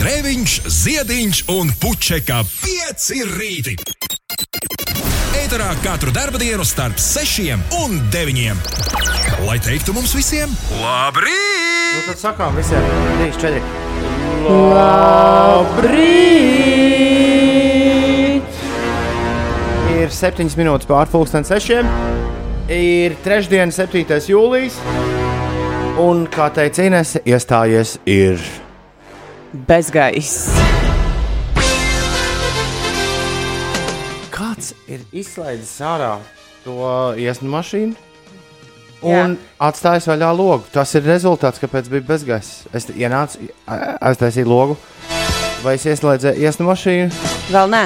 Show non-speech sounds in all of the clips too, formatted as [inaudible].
Grēviņš, Ziediņš un Puķeka 5 rīti. Eterā katru dienu starp 6 un 9. Lai teiktu mums visiem, labrīt! Nu, tad sakām visiem 3, 4. Labrīt! Ir 7 minūtes pārpusdienas 6. Ir trešdiena, 7. jūlijas. Un, kā teica Inese, iestājies ir Bezgaiss. kāds ir izslaidis ārā to iesnu mašīnu. Un atstājis vaļā logu. Tas ir rezultāts, kāpēc bija bezgaisa. Es ienācu, aiztaisīju logu, vai es ieslēdzu iesnu mašīnu. Vēl nē,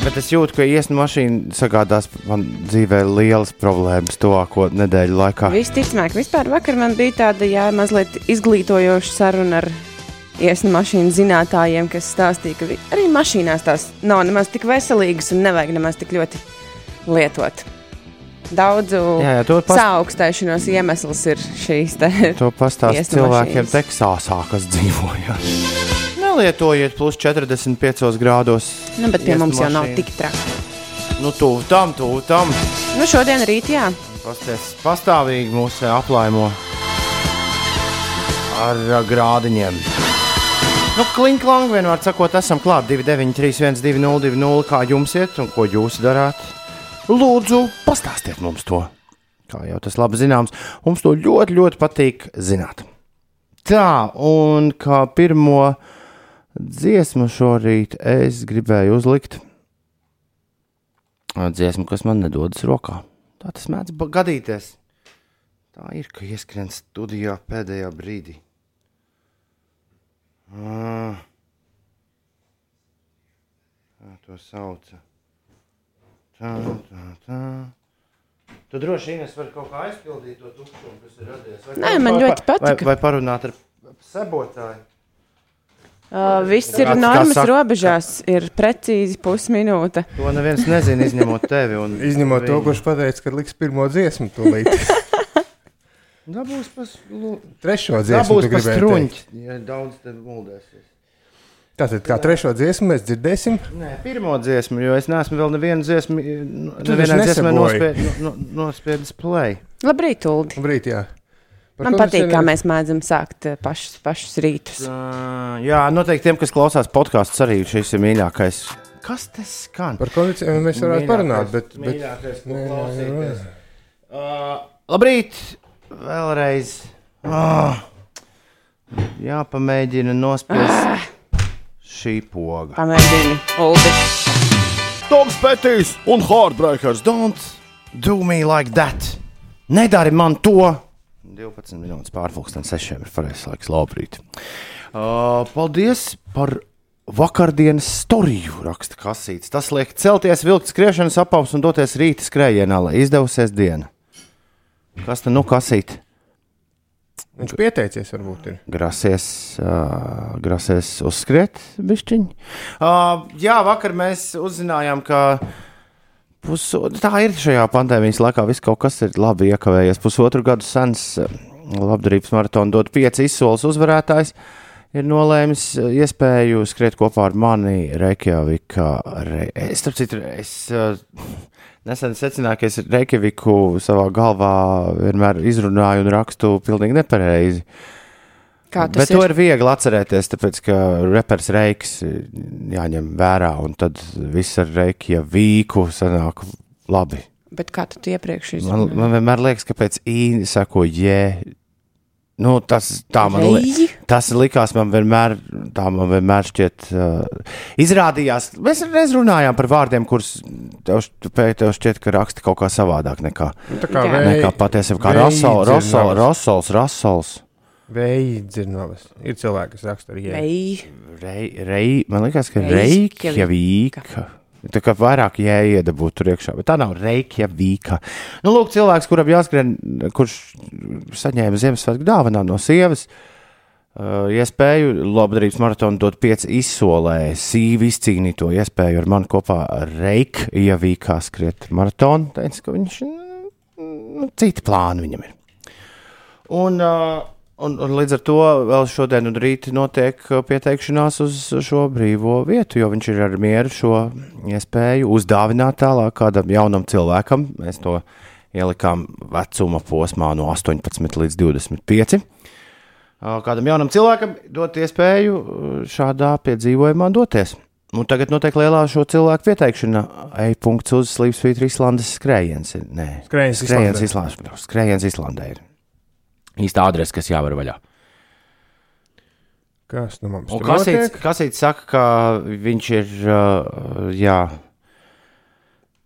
Bet es jūtu, ka iesnu mašīna sagādās man dzīvē lielas problēmas tuvāko nedēļu laikā. visticamāk, vispār vakar man bija tāda jā, mazliet izglītojoša saruna ar iesnu mašīnu zinātājiem, kas stāstīja, ka arī mašīnās tās nav nemaz tik veselīgas un nevajag nemaz tik ļoti lietot. Daudzu Jā, jā, to pas- saaugstēšanos iemesls ir šīs te. To pastāst cilvēkiem. Teksāsā, kas dzīvoja. Nelietojiet plus 45 grādos. Nu, bet pie mums jau nav mašīnu. tik traki. Nu, tuvu tam, tuvu tam. Nu, šodien rīt, jā. Pasties, pastāvīgi mūs aplaimo ar ā, grādiņiem. Nu, Klinklang, vienmēr sakot, esam klāt 293, 1202, kā jums iet un ko jūs darāt. Lūdzu, pastāstiet mums to. Kā jau tas labi zināms, mums to ļoti, ļoti patīk zināt. Tā, un kā pirmo dziesmu šorīt es gribēju uzlikt dziesmu, kas man nedodas rokā. Tā tas mēdz gadīties. Tā ir, ka ieskrien studijā pēdējā brīdī. Ah. Tā to sauca. Tā, tā, tā. Tu droši vien vari kaut kā aizpildīt to tukšumu, kas ir radies. Vai Nē, man ļoti patika. Vai, vai parunāt ar sebotāju? Uh, viss ir Kāds- kā normas saka- robežās, ir precīzi pusminūte. To neviens nezina, izņemot tevi. Un Izņemot to, viņu. kurš pateica, ka liks pirmo dziesmu, tūlīt. [laughs] Dabūs pas, lu, Trešo dziesmu dabūs pas truņķi, ja daudz te muldēsies. Tātad, kā trešo dziesmu mēs dzirdēsim, Nē, pirmo dziesmu, jo es neesmu vēl nevienu dziesmu, nevienā dziesmā nesaboji. nospied- no- no- nospiedis play. Labrīt, Uldi. brīdī, jā. Par Man ko patīk, mēs kā mēs mēdzam sākt eh, pašus, pašus rītus. Uh, jā, noteikti tiem, kas klausās podkāstus, arī šis ir mīļākais. Kas tas skan? Par kondicijām mēs varētu parunāt, bet, bet Mīļākais, ko nē, klausīties. Uh, labrīt! Vēlreiz. Oh, jāpamēģina nospiest šī poga. Pamēģini, Uldi. Toms Petīs un Hardbreakers. Don't do me like that. Nedari man to. 12 minūtes pārpusdienas sešiem ir pareizais laiks, labrīt. Uh, paldies par vakardienas storiju, raksta Kasīts. Tas liek celties, vilkt skriešanas apaus un doties rīta skrējienā, lai izdevusies diena. Kas tad nu kasīt? viņš pieteicies varbūt ir. Grasies, uh, grasies uzskriet, bišķiņ. Uh, jā, vakar mēs uzzinājām, ka puso, tā ir šajā pandēmijas laikā. Viss kaut kas ir labi iekavējies. Pusotru gadu sens uh, labdarības maratona dod pieci izsoles uzvarētājs. Ir nolēmis uh, iespēju skriet kopā ar mani Reikjavika. Re... Es, starp citu, es uh, nesen secināju, ka es Reikjaviku savā galvā vienmēr izrunāju un rakstu pilnīgi nepareizi. Kā Bet tas to ir? ir viegli atcerēties, tāpēc ka reperis Reiks ir jāņem vērā, un tad viss ar Reiku ja vīku sanāk labi. Bet kā tu to iepriekš Man, izdarīji? man vienmēr liekas, ka pēc īņa sako jē. Nu, tas, tā man li- tas likās, man vienmēr, tā man vienmēr šķiet, uh, izrādījās. Mēs reiz runājām par vārdiem, kurus tev, tev šķiet, ka raksta kaut kā savādāk nekā, Nu, tā kā vēji- nekā patiesībā. Kā Rasols, Rasols. Rasols, Rasols. Vēji dzirnavas. Ir cilvēki, kas raksta ar jēgu. Vai Rei, rei, man liekas, ka. Reikjavika. Tā kā vairāk jēga būtu tur iekšā, bet tā nav Reikjavika. Nu, lūk, cilvēks, kuram jāskrien, kurš saņēma Ziemassvētku dāvanā no sievas, uh, iespēju labdarības maratonu dot pieci izsolē, sīvi izcīnīto iespēju ar mani kopā Reikjavīkā skriet maratonu. Teica, ka viņš, nu, citi plāni viņam ir. Un, uh, Un, un līdz ar to vēl šodien un rīt notiek uh, pieteikšanās uz šo brīvo vietu, jo viņš ir ar mieru šo iespēju uzdāvināt tālāk kādam jaunam cilvēkam. Mēs to ielikām vecuma posmā no 18 līdz 25. Uh, Kādam jaunam cilvēkam dot iespēju uh, šādā piedzīvojumā doties. Un tagad notiek lielā šo cilvēku pieteikšana. E-punkts uz Slīpsvītra Islandes skrējiens. Nē, Skrējiens. Islandē. Skrējiens Islandē ir īsta adrese, kas jāvar vaļā. Kas nu mums tur Kasīts? Kasīts saka, ka viņš ir uh, jā,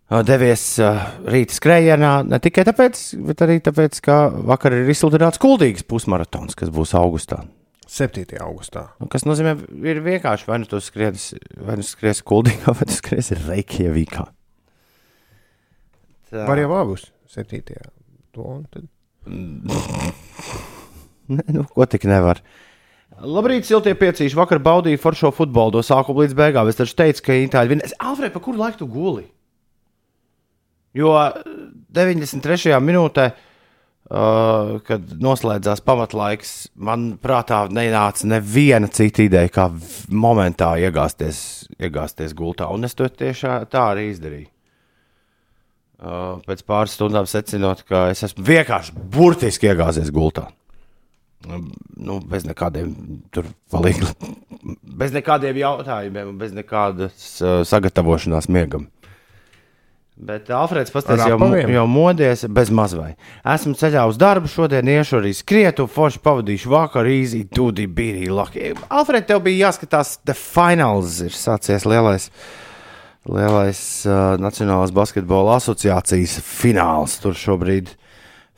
uh, devies uh, rīta skrējienā ne tikai tāpēc, bet arī tāpēc, ka vakar ir izsludināts kuldīgs pusmaratons, kas būs augustā. 7. augustā. Un kas nozīmē, ir vienkārši vai nu tu skries, vai nu skries kuldīgā, [laughs] vai tu skries Reikjavīkā. Tā. Var jau abus 7. To un tad. Ne, nu, ko tik nevar. Labrīt, siltie piecīši. Vakar baudīju foršo futbolu no sākuma līdz beigām. Es taču teicu, ka Itāļi vinnēs. Alfred, pa kuru laiku tu guli? Jo 93. minūtē, uh, kad noslēdzās pamatlaiks, man prātā nenāca neviena cita ideja, kā momentā iegāzties, iegāzties gultā. Un es to tieši tā arī izdarīju. Uh, pēc pāris stundām secinot, ka es esmu vienkārši burtiski iegāzies gultā. Nu, bez nekādiem palīgi, bez nekādiem jautājumiem, bez nekādas uh, sagatavošanās miegam. Bet Alfrēds pastāstīja, jau, jau modies bez mazvai. Esmu ceļā uz darbu, šodien iešu arī skrietu, forši pavadīšu vakaru, īsi, tūdi, bija laki. Alfrēds, tev bija jāskatās, The Finals ir sācies lielais. Lielais uh, Nacionālās basketbola asociācijas fināls. Tur šobrīd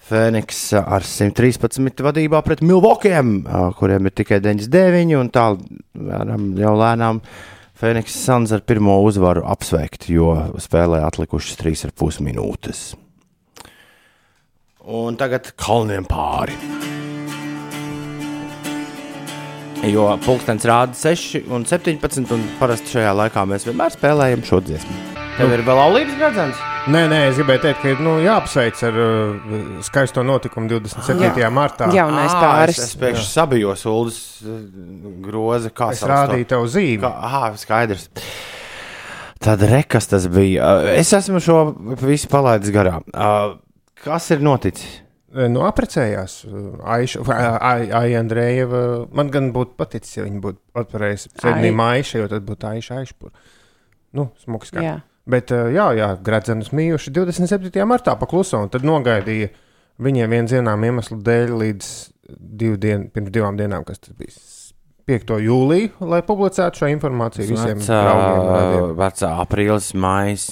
Fēniks uh, ar 113 vadībā pret Milvokiem, uh, kuriem ir tikai 99. Un tā jau lēnām Fēniks Sans ar pirmo uzvaru apsveikt, jo spēlē atlikušas 3,5 minūtes. Un tagad kalniem pāri. Jo pulkstenis rāda 6 un 17, un parasti šajā laikā mēs vienmēr spēlējam šo dziesmu. Tev ir vēl laulības gradzens? Nē, nē, es gribēju teikt, ka ir nu, jāapsveic ar uh, skaisto notikumu 27. Jā. martā. Jaunais Ā, pāris. Es, es pēkšņi sabijos, Ulas groza, kā Es sauc to? rādīju tev zīmi. Kā, aha, skaidrs. Tad rekas tas bija. Uh, Es esmu šo visu palaidis garām. Uh, Kas ir noticis? Nu, apprecējās Aiša, Ai- Aija Andrejeva. Man gan būtu paticis, ja viņa būtu atvarējusi pseidonīmu Aiša, jo tad būtu Aiša Aišpur. Nu, smuks kā. Jā. Bet, uh, jā, jā Gradzenus mījuši 27. martā pakluso, un tad nogaidīja viņiem vienu zinām iemeslu dēļ līdz divu dienu, pirms divām dienām, kas tas bija 5. jūlija, lai publicētu šo informāciju visiem Vecā, aprīlis, maijs,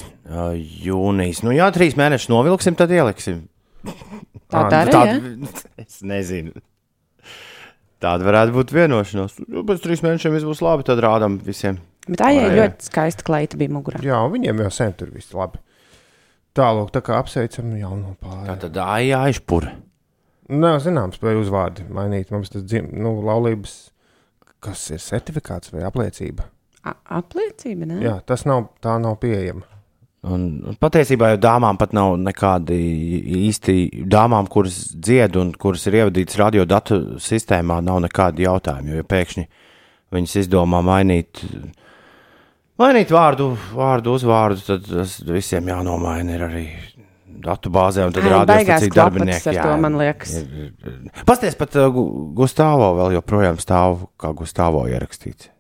jūnijas. Nu, jā, trīs mēnešus novilksim, tad ieliksim. Tā Ā, dara, jā? [laughs] Es nezinu. Tāda varētu būt vienošanās. Nu, Pēc trīs mēnešiem viss būs labi, tad rādām visiem. Bet tā jau ļoti skaista kleita bija mugurā. Jā, un viņiem jau sen tur viss labi. Tālāk, tā kā apsveicam jauno pāri. Tā tad aija aizpura. Nav zināms, vai uzvārdi mainīt. Mums tas dzim, nu, laulības, kas ir certifikāts vai apliecība. A apliecība, ne? Jā, tas nav, tā nav pieejama. Un patiesībā jau dāmām pat nav nekādi īsti dāmām, kuras dzied un kuras ir ievadītas radiodatu sistēmā, nav nekādi jautājumi. Jo ja pēkšņi viņas izdomā mainīt, mainīt vārdu, vārdu uzvārdu, tad tas visiem jānomaina ir arī datu bāzē. Un tad rādās baigās cik klapatas ar to, man liekas. Pasties pat uh, Gu- Gustavo vēl joprojām stāv kā Gustavo ierakstīts.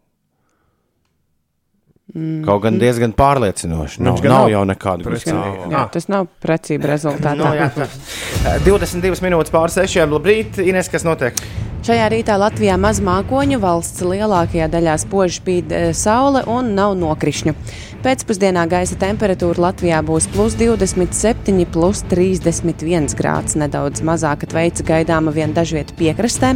Mm. Kaut gan diezgan pārliecinoši. Nav, gan nav nav jau nekāda precīzi. Gustavo. Jā, tas nav precīzi rezultātā. No, jā, tā. 22 minūtes pār sešiem. Labrīt, Ines, kas notiek? Šajā rītā Latvijā maz mākoņu, valsts lielākajā daļā spoži spīd e, saule un nav nokrišņu. Pēcpusdienā gaisa temperatūra Latvijā būs plus 27, plus 31 grāds. Nedaudz mazāka tveica gaidāma vien dažviet piekrastē.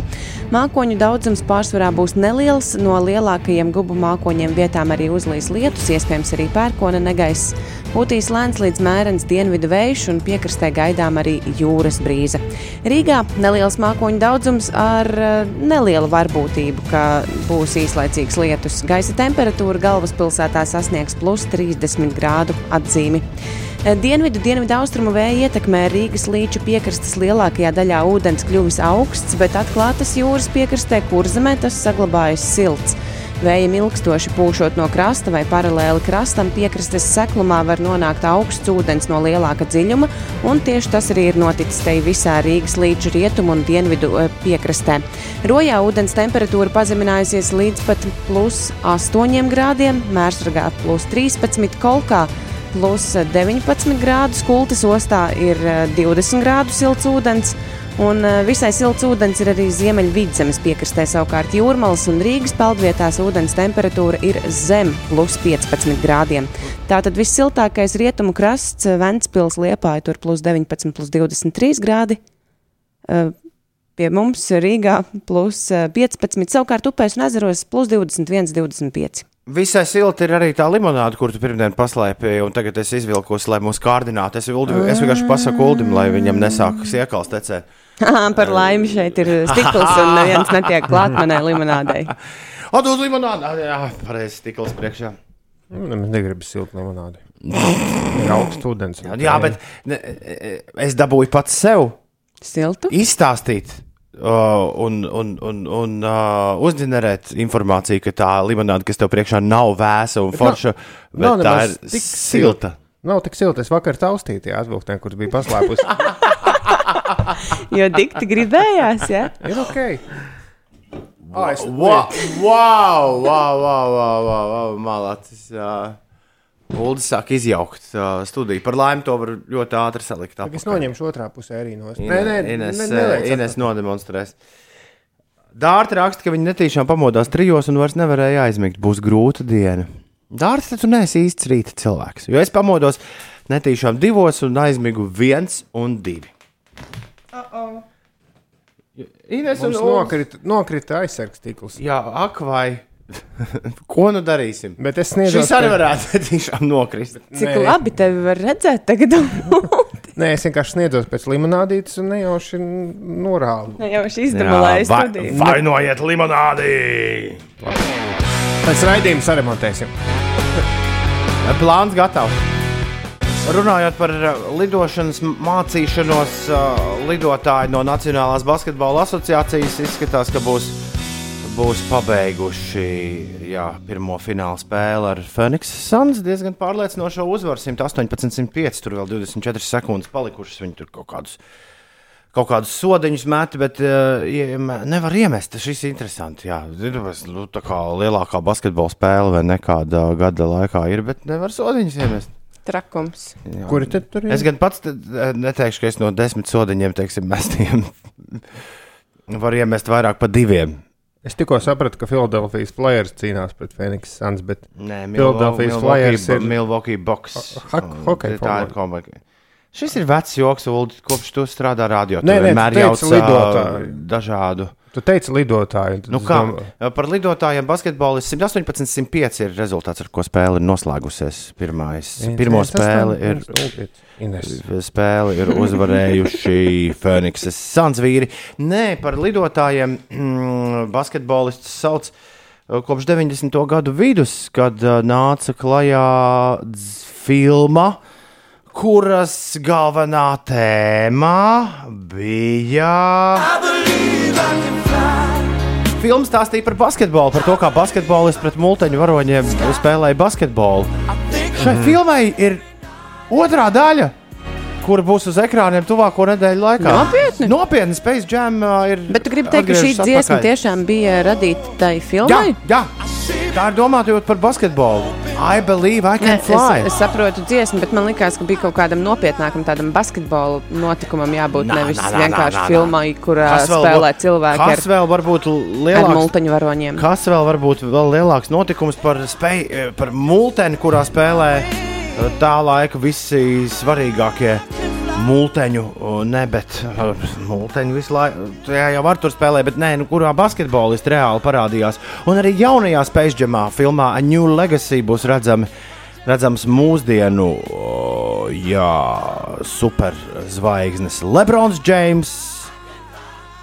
Mākoņu daudzums pārsvarā būs neliels. No lielākajiem gubu mākoņiem vietām arī uzlīs lietus, iespējams arī pērkona negaiss. Pūtīs lēns līdz mērens dienvidu vējš un piekrastē gaidām arī jūras brīze. Rīgā neliels mākoņu daudzums ar nelielu varbūtību, ka būs īslaicīgs lietus. Gaisa temperatūra galvaspilsētā sasniegs plus 30 grādu atzīmi. Eh, Dienvidu, dienvidu austrumu vēja ietekmē Rīgas līča piekrastes lielākajā daļā ūdens kļuvis augsts, bet atklātas jūras piekrastē kurzemē tas saglabājas silts. Vējam ilgstoši pūšot no krasta vai paralēli krastam, piekrastes seklumā var nonākt augsts ūdens no lielāka dziļuma, un tieši tas arī ir noticis te visā Rīgas līča rietumu un dienvidu eh, piekrastē. Rojā ūdens temperatūra pazeminājusies līdz pat plus 8 grādiem, Mērsragā plus 13, Kolkā plus 19 grādus, Kultas ostā ir eh, 20 grādu silts ūdens. Un eh, visai silts ūdens ir arī ziemeļvidzemes piekrastē, savukārt jūrmālas un Rīgas peldvietās ūdens temperatūra ir zem plus 15 grādiem. Tātad vissiltākais rietumu krasts, eh, Ventspils, Liepāja, tur plus 19, plus 23 grādi. Eh, Pie mums Rīgā plus eh, 15, savukārt upēs un ezeros plus 21, 25. Visai silti ir arī tā limonāde, kur tu pirmdien paslēpēji, un tagad es izvilkos, lai mūs kārdinātu. Es, Uldi, es vienkārši pasaku Uldim, lai viņam nesākas iekals tecēt. Par laimi šeit ir [laughs] stikls un neviens netiek klāt manai limonādei. [laughs] O, dod limonādi! Ah, Jā, pareizi stikls priekšā. Nu, Es negribu siltu limonādi. [laughs] Ir augsts ūdens. Jā, bet ne, es dabūju pats sev Siltu? izstāstīt. Uh, un un, un, un uh, uzģenerēt informāciju, ka tā limonāde, kas tev priekšā nav vēsa un forša, bet, nav bet tā nemaz ir tik silta. Nav tik silti. Es vakar taustīju tajā atvilktnē, kur bija paslēpusi. [laughs] Jo dikti gribējās, ja? ir ok. Ah, es, Wow, wow, wow, wow, wow, wow, wow malacis. Uh, Uldis sāk izjaukt uh, studiju. Par laimi to var ļoti ātri salikt. es apakaļ. noņemšu otrā pusē arī no Ine- Nē, nē, Ines, nē, neliec Ines nodemonstrēs. Dārta raksta, ka viņi netīšām pamodās trijos un vairs nevarēja aizmigt. Būs grūta diena. Dārta, tu neesi īsts rīta cilvēks. Jo es pamodos netīšām divos un aizmigu viens un divi. Ines un Mums Ulds. nokrita, nokrita aizsargs tīkls. Jā, ak, vai. [laughs] Ko nu darīsim? Bet es sniedzu. Šis arī varētu [laughs] tiešām nokrist. Cik Nē. labi tevi var redzēt tagad? [laughs] Nē, es vienkārši sniedzos pēc limonādītes un nejauši norādu. Ne jau šī izdomāja vai, vainojiet limonādi! Pēc raidījuma saremontēsim. Plāns gatavs. Runājot par uh, lidošanas mācīšanos, uh, lidotāji no Nacionālās basketbola asociācijas izskatās, ka būs, būs pabeiguši jā, pirmo fināla spēli ar Phoenix Suns. Diezgan pārliecinošo uzvaru 118-105. Tur vēl 24 sekundes palikušas. Viņi tur kaut kādus. Kaut kādus sodiņus met, bet uh, nevar iemest. Šis ir interesants. Jā, nu, tā kā lielākā basketbola spēle vai nekāda gada laikā ir, bet nevar sodiņus iemest. Trakums. Kuri tad tur ir? Es gan pats te- neteikšu, ka es no desmit sodiņiem, teiksim, mestiem [laughs] varu iemest vairāk par diviem. Es tikko sapratu, ka Filadelfijas Flyers cīnās pret Phoenix Suns, bet Nē, Philadelphia Flyers ir- Milwaukee Bucks. Ha- hokeja Tā ir komanda. Šis ir vecs joks, Ulu, kopš tu strādā radio. Nē, nē, vienmēr teici jauc, ā, lidotāju. dažādu. Tu teici tad Nu kā, domāju- par lidotājiem basketbolists 118-105 ir rezultāts, ar ko spēle ir noslēgusies. Pirmais, Viens, pirmo spēli astoņi, ir. Ines. spēli ir uzvarējuši [laughs] Phoenixes Suns vīri. Nē, par lidotājiem mm, basketbolists sauc kopš 90. gadu vidus, kad nāca klajā filma, kuras galvenā tēma bija. Filma stāstīja par basketbolu, par to, kā basketbolists pret multeņu varoņiem spēlēja basketbolu. Šai Mhm. filmai ir otrā daļa, kura būs uz ekrāniem tuvāko nedēļu laikā. Nopietni? Nopietni, Space Jam uh, ir. Bet tu gribi teikt, ka šī dziesma atpakaļ. tiešām bija radīta tai Jā, filmai? jā, tā ir domāta par basketbolu. I believe I Nē, can fly. es, es saprotu dziesmu, bet man liekas, ka bija kaut kādam nopietnākam tādam basketbola notikumam jābūt Nā, nevis nā, nā, vienkārši nā, nā. filmai, kurā spēlē bū- cilvēki Kas ar, vēl var būt ar lielāks? multiņu varoņiem. Kas vēl var būt vēl lielāks notikums par, spēj, eh, par multeni, kurā spēlē eh, tā laika visi svarīgākie multeņu, ne, bet multeņu visu laiku. Jā, jau var tur spēlēt, bet nē, nu, kurā basketbolisti reāli parādījās. Un arī jaunajā Jamā filmā A New Legacy būs redzami. Redzams, mūsdienu jā, superzvaigznes Lebrons Džeims.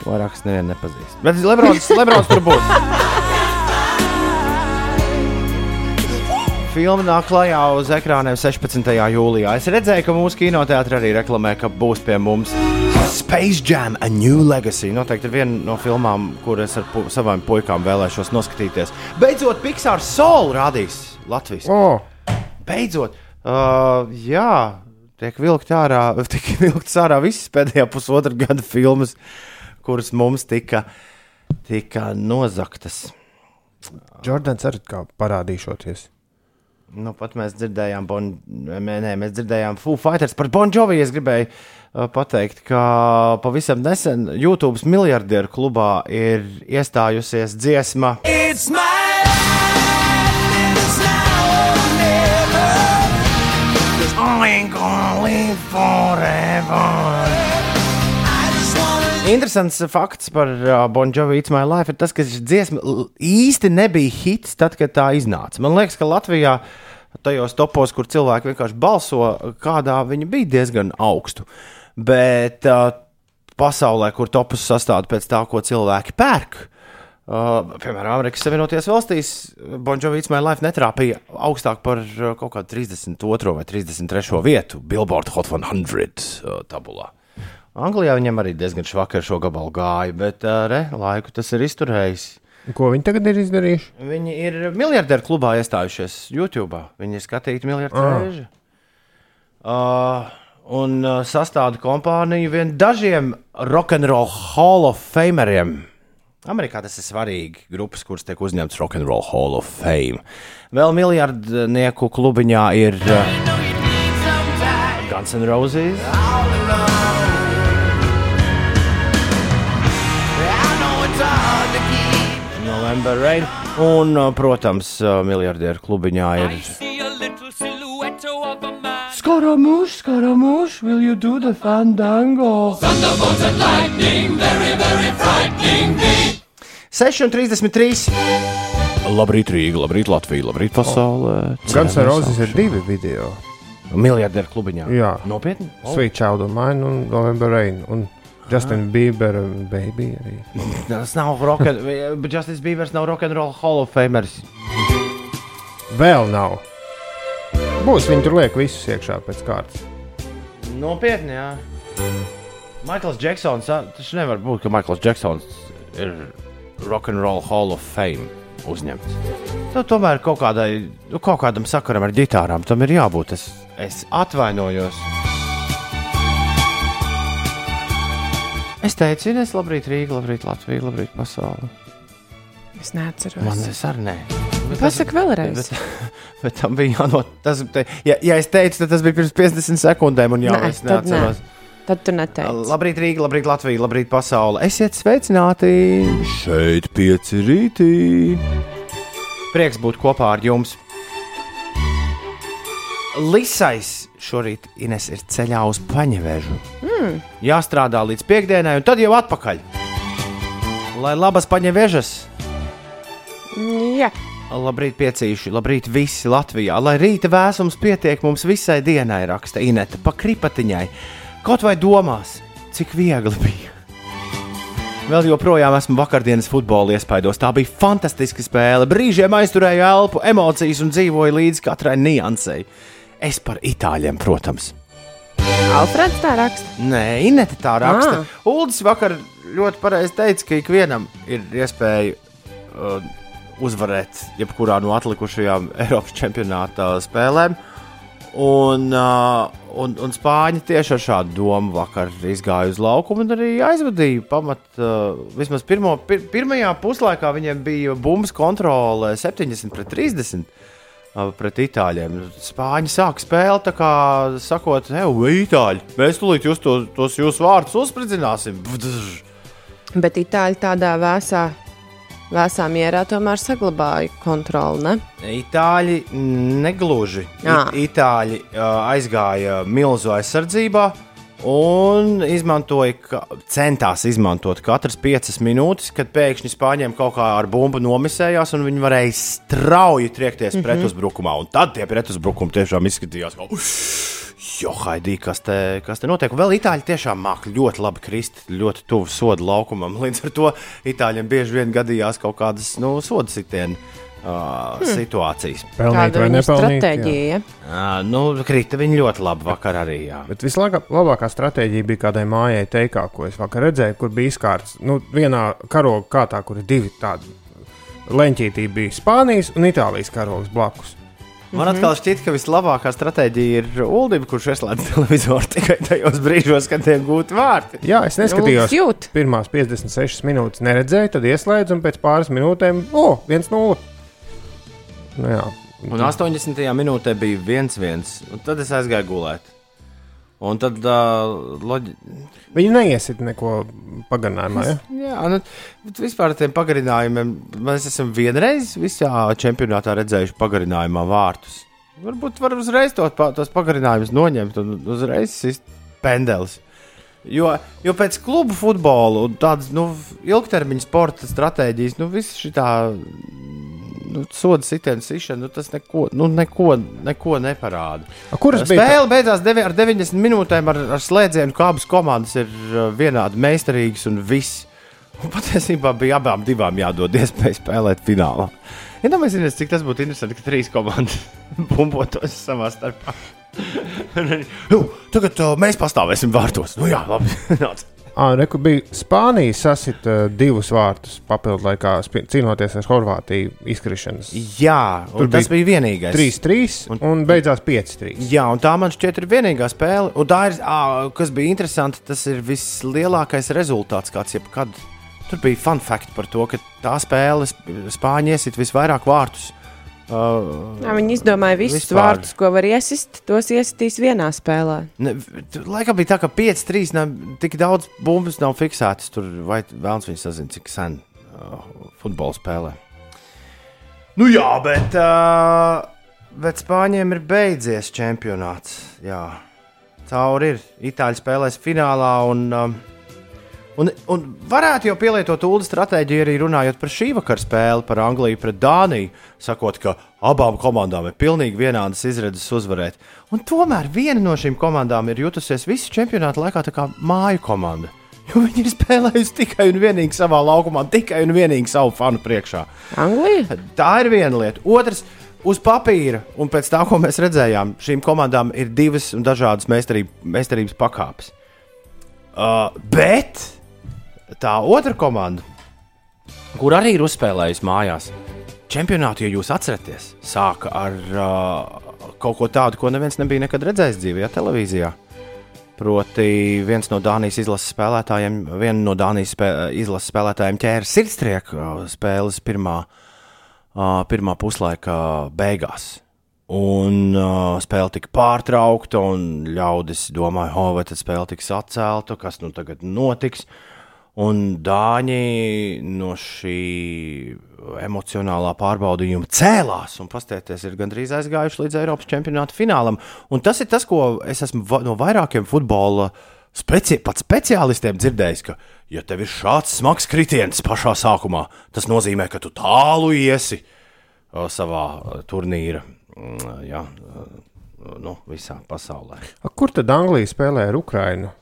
Vairāk es nevienu nepazīstu. Bet Lebrons, Lebrons tur būs. [laughs] filma nāk klajā uz ekrāniem 16. jūlijā. Es redzēju, ka mūsu kinoteātrī arī reklamē, ka būs pie mums Space Jam, A New Legacy. Noteikti ir viena no filmām, kuras ar pu savām puikām vēlēšos noskatīties. Beidzot, Pixar Soul rādīs Latvijas. Oh, Beidzot, uh, jā, tiek vilkt ārā, [laughs] tiek vilkts ārā visas pēdējā pusotra gada filmas, kuras mums tika, tika nozaktas. Jordans arī kā parādīšoties. Nu, pat mēs dzirdējām, bon, nē, nē, mēs dzirdējām Foo Fighters par Bon Jovi. Es gribēju uh, pateikt, ka pavisam nesen YouTube miljardieru klubā ir iestājusies dziesma. It's my life, it's now or never. I ain't gonna live forever. Interesants fakts par uh, Bon Jovi It's My Life ir tas, ka šī dziesma īsti nebija hits tad, kad tā iznāca. Man liekas, ka Latvijā tajos topos, kur cilvēki vienkārši balso, kādā viņa bija diezgan augstu. Bet uh, pasaulē, kur topus sastāv pēc tā, ko cilvēki pērk, uh, piemēram, Amerikas Savienotajās valstīs, Bon Jovi It's My Life netrāpīja augstāk par uh, kaut kādu 32. vai 33. vietu Billboard Hot 100 uh, tabulā. Anglijā viņam arī diezgan švaki ar šo gabalu gāja, bet uh, re, laiku tas ir izturējis. Ko viņi tagad ir izdarījuši? Viņi ir miljardieru klubā iestājušies YouTube. Viņi ir skatīti miljardu Ah. reižu. Uh, un uh, sastāda kompāniju vien dažiem rock'n'roll Hall of Fameriem. Amerikā tas ir svarīgi. Grupas, kuras tiek uzņemtas Rock'n'Roll Hall of Fame. Vēl miljardnieku klubiņā ir uh, Guns N' Roses. Keep. November Rain. Un, uh, protams, uh, miljardieru klubiņā ir. Skaramuš, skaramuš, will you do the fandango? Thunderbolts and lightning, very, very frightening me. 6,33. Labrīt, Rīga, labrīt, Latvija, labrīt, pasaulē. Guns N' Roses ir divi video. Miljardieru klubiņā. Jā. Nopietni? Oh. Sweet Child of Mine un November Rain. Un Justin Bieber un Baby arī. Tas nav rock, bet Justis Bībers nav rock'n'roll Hall of Famers. Vēl nav. Būs viņi tur liek visus iekšā pēc kārtas. Nopietni, jā. Maikls Džeksons, tas nevar būt, ka Maikls Džeksons ir rock'n'roll Hall of Fame uzņemts. Nu, tomēr kaut, kādai, nu, kaut kādam sakaram ar ģitārām tam ir jābūt. Es, es atvainojos. Es teicu, Ines, labrīt, Rīga, labrīt, Latvija, labrīt, pasaule. Es neatceros. Man tas arī nē. Bet tas- Pasaka vēlreiz. Bet, [laughs] bet tam bija jānot. Tas, te, ja, ja es teicu, tad tas bija pirms 50 sekundēm, un jā, Nē, es tad nē. neatceros. Tad tu neteici. Labrīt, Rīga, labrīt, Latvija, labrīt, pasaule. Esiet sveicināti! Šeit pieci rītī! Prieks būt kopā ar jums! Lisais šorīt Ines ir ceļā uz paņevēžu. Mm. Jāstrādā līdz piekdienai, un tad jau atpakaļ. Lai labas paņevēžas! Jā, Labrīt, piecīši, labrīt, visi Latvijā. Lai rīta vēsums pietiek mums visai dienai, raksta Inete, pa kripatiņai. Kaut vai domās, cik viegli bija. Vēl joprojām esmu vakardienas futbola iespaidos. Tā bija fantastiska spēle. Brīžiem aizturēju elpu, emocijas un dzīvoju līdz katrai niansei. Es par itāļiem, protams. Alfreds tā raksta. Nē, Inete tā raksta. Ah. Uldis vakar ļoti pareizi teica, ka ikvienam ir iespēja uh, uzvarēt jebkurā no atlikušajām Eiropas čempionāta spēlēm. Un, uh, un, un Spāņi tieši ar šādu domu vakar izgāja uz laukumu un arī aizvadīja pamat. Uh, vismaz pirmo, pir, pirmajā puslaikā viņiem bija bumbas kontrole 70 pret 30 uh, pret itāļiem. Spāņi sāk spēli tā kā sakot, hei, itāļi, mēs tulīt jūs to, tos jūsu vārdus uzspridzināsim. Bet itāļi tādā vēsā, vēsā mierā tomēr saglabāja kontroli. Ne? Itāļi negluži. Jā. I, itāļi uh, aizgāja milzu aizsardzībā. Un izmantoja, centās izmantot katras piecas minūtes, kad pēkšņi spāņiem kaut kā ar bumbu nomisējās, un viņi varēja strauji triekties mm -hmm. pretuzbrukumā. Un tad tie pretuzbrukumi tiešām izskatījās, ka, jo, haidī, kas te, kas te notiek. Un vēl itāļi tiešām māca ļoti labi krist, ļoti tuvu soda laukumam. [laughs] Līdz ar to itāļiem bieži vien gadījās kaut kādas nu, soda sitieni uh, situācijas. [laughs] Pelnīt Kāda vai viņa nepelnīt. stratēģija? Ja? Uh, nu, krita viņi ļoti labi vakar arī. Jā. Bet vislabākā stratēģija bija kādai mājai teikā, ko es vakar redzēju, kur bija izkārts nu, vienā karoga kārtā, kur ir divi tādi leņķītī bija Spānijas un Itālijas karogs blakus. Man atkal šķiet, ka vislabākā stratēģija ir ULDIB, kurš ieslēdz [laughs] televizoru tikai tajos brīžos, kad tiek gūti vārti. Jā, es neskatījos. Pirmās 56 minūtes neredzēju, tad ieslēdzu un pēc pāris minūtēm, o, 1-0. Nu, jā, Un 80. minūtē bija viens, viens, un tad es aizgāju gulēt. Un tad, uh, loģi... Viņi neiesit neko pagarinājumā. Ja? jā, nu, bet vispār ar tiem pagarinājumiem, mēs esam vienreiz visā čempionātā redzējuši pagarinājumā vārtus. Varbūt var uzreiz to, tos pagarinājumus noņemt un uzreiz sist pendelis. Jo, jo pēc klubu futbola un tādas nu, ilgtermiņa sporta stratēģijas, nu, viss šī tā nu, soda sitienu sišana, nu, tas neko, nu, neko, neko neparāda. A, Kuras bija? Spēle beidzās devi, ar 90 minūtēm ar, ar slēdzienu, ka abas komandas ir uh, vienādi meistarīgas un viss. Un patiesībā bija abām divām jādod iespēja spēlēt finālā. Iedomājieties, cik tas būtu interesanti, ka trīs komandas [laughs] bumbotos savā starpā. [laughs] Un arī, "Jū, Tagad uh, mēs pastāvēsim vārtos. Nu, jā, labi. [laughs] nāc." Ah, Reku bija Spānija sasita divus vārtus papildu laikā, cīnoties ar Horvātiju izkrišanas. jā, Tur tas bija bija vienīgais. 3-3 un, un beidzās 5-3. Jā, un tā man šķiet ir vienīgā spēle. Un tā ir, ā, kas bija interesanti, tas ir vislielākais rezultāts, kāds jebkad. Tur bija fun fact par to, ka tā spēle Sp- Spāņi iesit visvairāk vārtus. Uh, Jā, viņi izdomāja visus Vispār. vārdus, ko var iesist. Tos iesitīs vienā spēlē. ne, laikam bija tā, ka 5-3 nav tik daudz bumbas nav fiksētas. Tur vai vēlams viņi sazina, cik sen uh, futbola spēlē. Nu jā, bet, uh, bet Spāņiem ir beidzies čempionāts. Jā, cauri ir. Itāļi spēlēs finālā. Un, um, Un, un varētu jau pielietot ūdens stratēģiju arī runājot par šī vakara spēli, par Angliju pret Dāniju, sakot, ka abām komandām ir pilnīgi vienādas izredzes uzvarēt. Un tomēr viena no šīm komandām ir jutusies visu čempionātu laikā kā māju komanda. Jo viņi ir spēlējuši tikai un vienīgi savā laukumā, tikai un vienīgi savu fanu priekšā. Anglija? Tā ir viena lieta. Otrs, uz papīra, un pēc tā, ko mēs redzējām, šīm komandām ir divas un dažādas meistarība, meistarības pakāpes. Uh, bet tā otra komanda, kur arī ir uzspēlējusi mājās, čempionātu, ja jūs atceraties, sāka ar uh, kaut ko tādu, ko neviens nebija nekad redzējis dzīvē, televīzijā. Proti, viens no Dānijas izlases spēlētājiem, viena no Dānijas spē, izlases spēlētājiem ķēra sirdstrieku uh, spēles pirmā, uh, pirmā puslaika beigās. Un uh, spēle tika pārtraukta, un ļaudis domāja, oh, vai tad spēle tiks atcelta, kas nu tagad notiks. Un dāņi no šī emocionālā pārbaudījuma cēlās un pastieties, ir gandrīz aizgājuši līdz Eiropas čempionāta finālam. Un tas ir tas, ko es esmu no vairākiem futbola speci pat speciālistiem dzirdējis, ka, ja tev ir šāds smags kritiens pašā sākumā, tas nozīmē, ka tu tālu iesi savā turnīra, mm, jā, nu, visā pasaulē. A, kur tad Anglija spēlē ar Ukrajinu?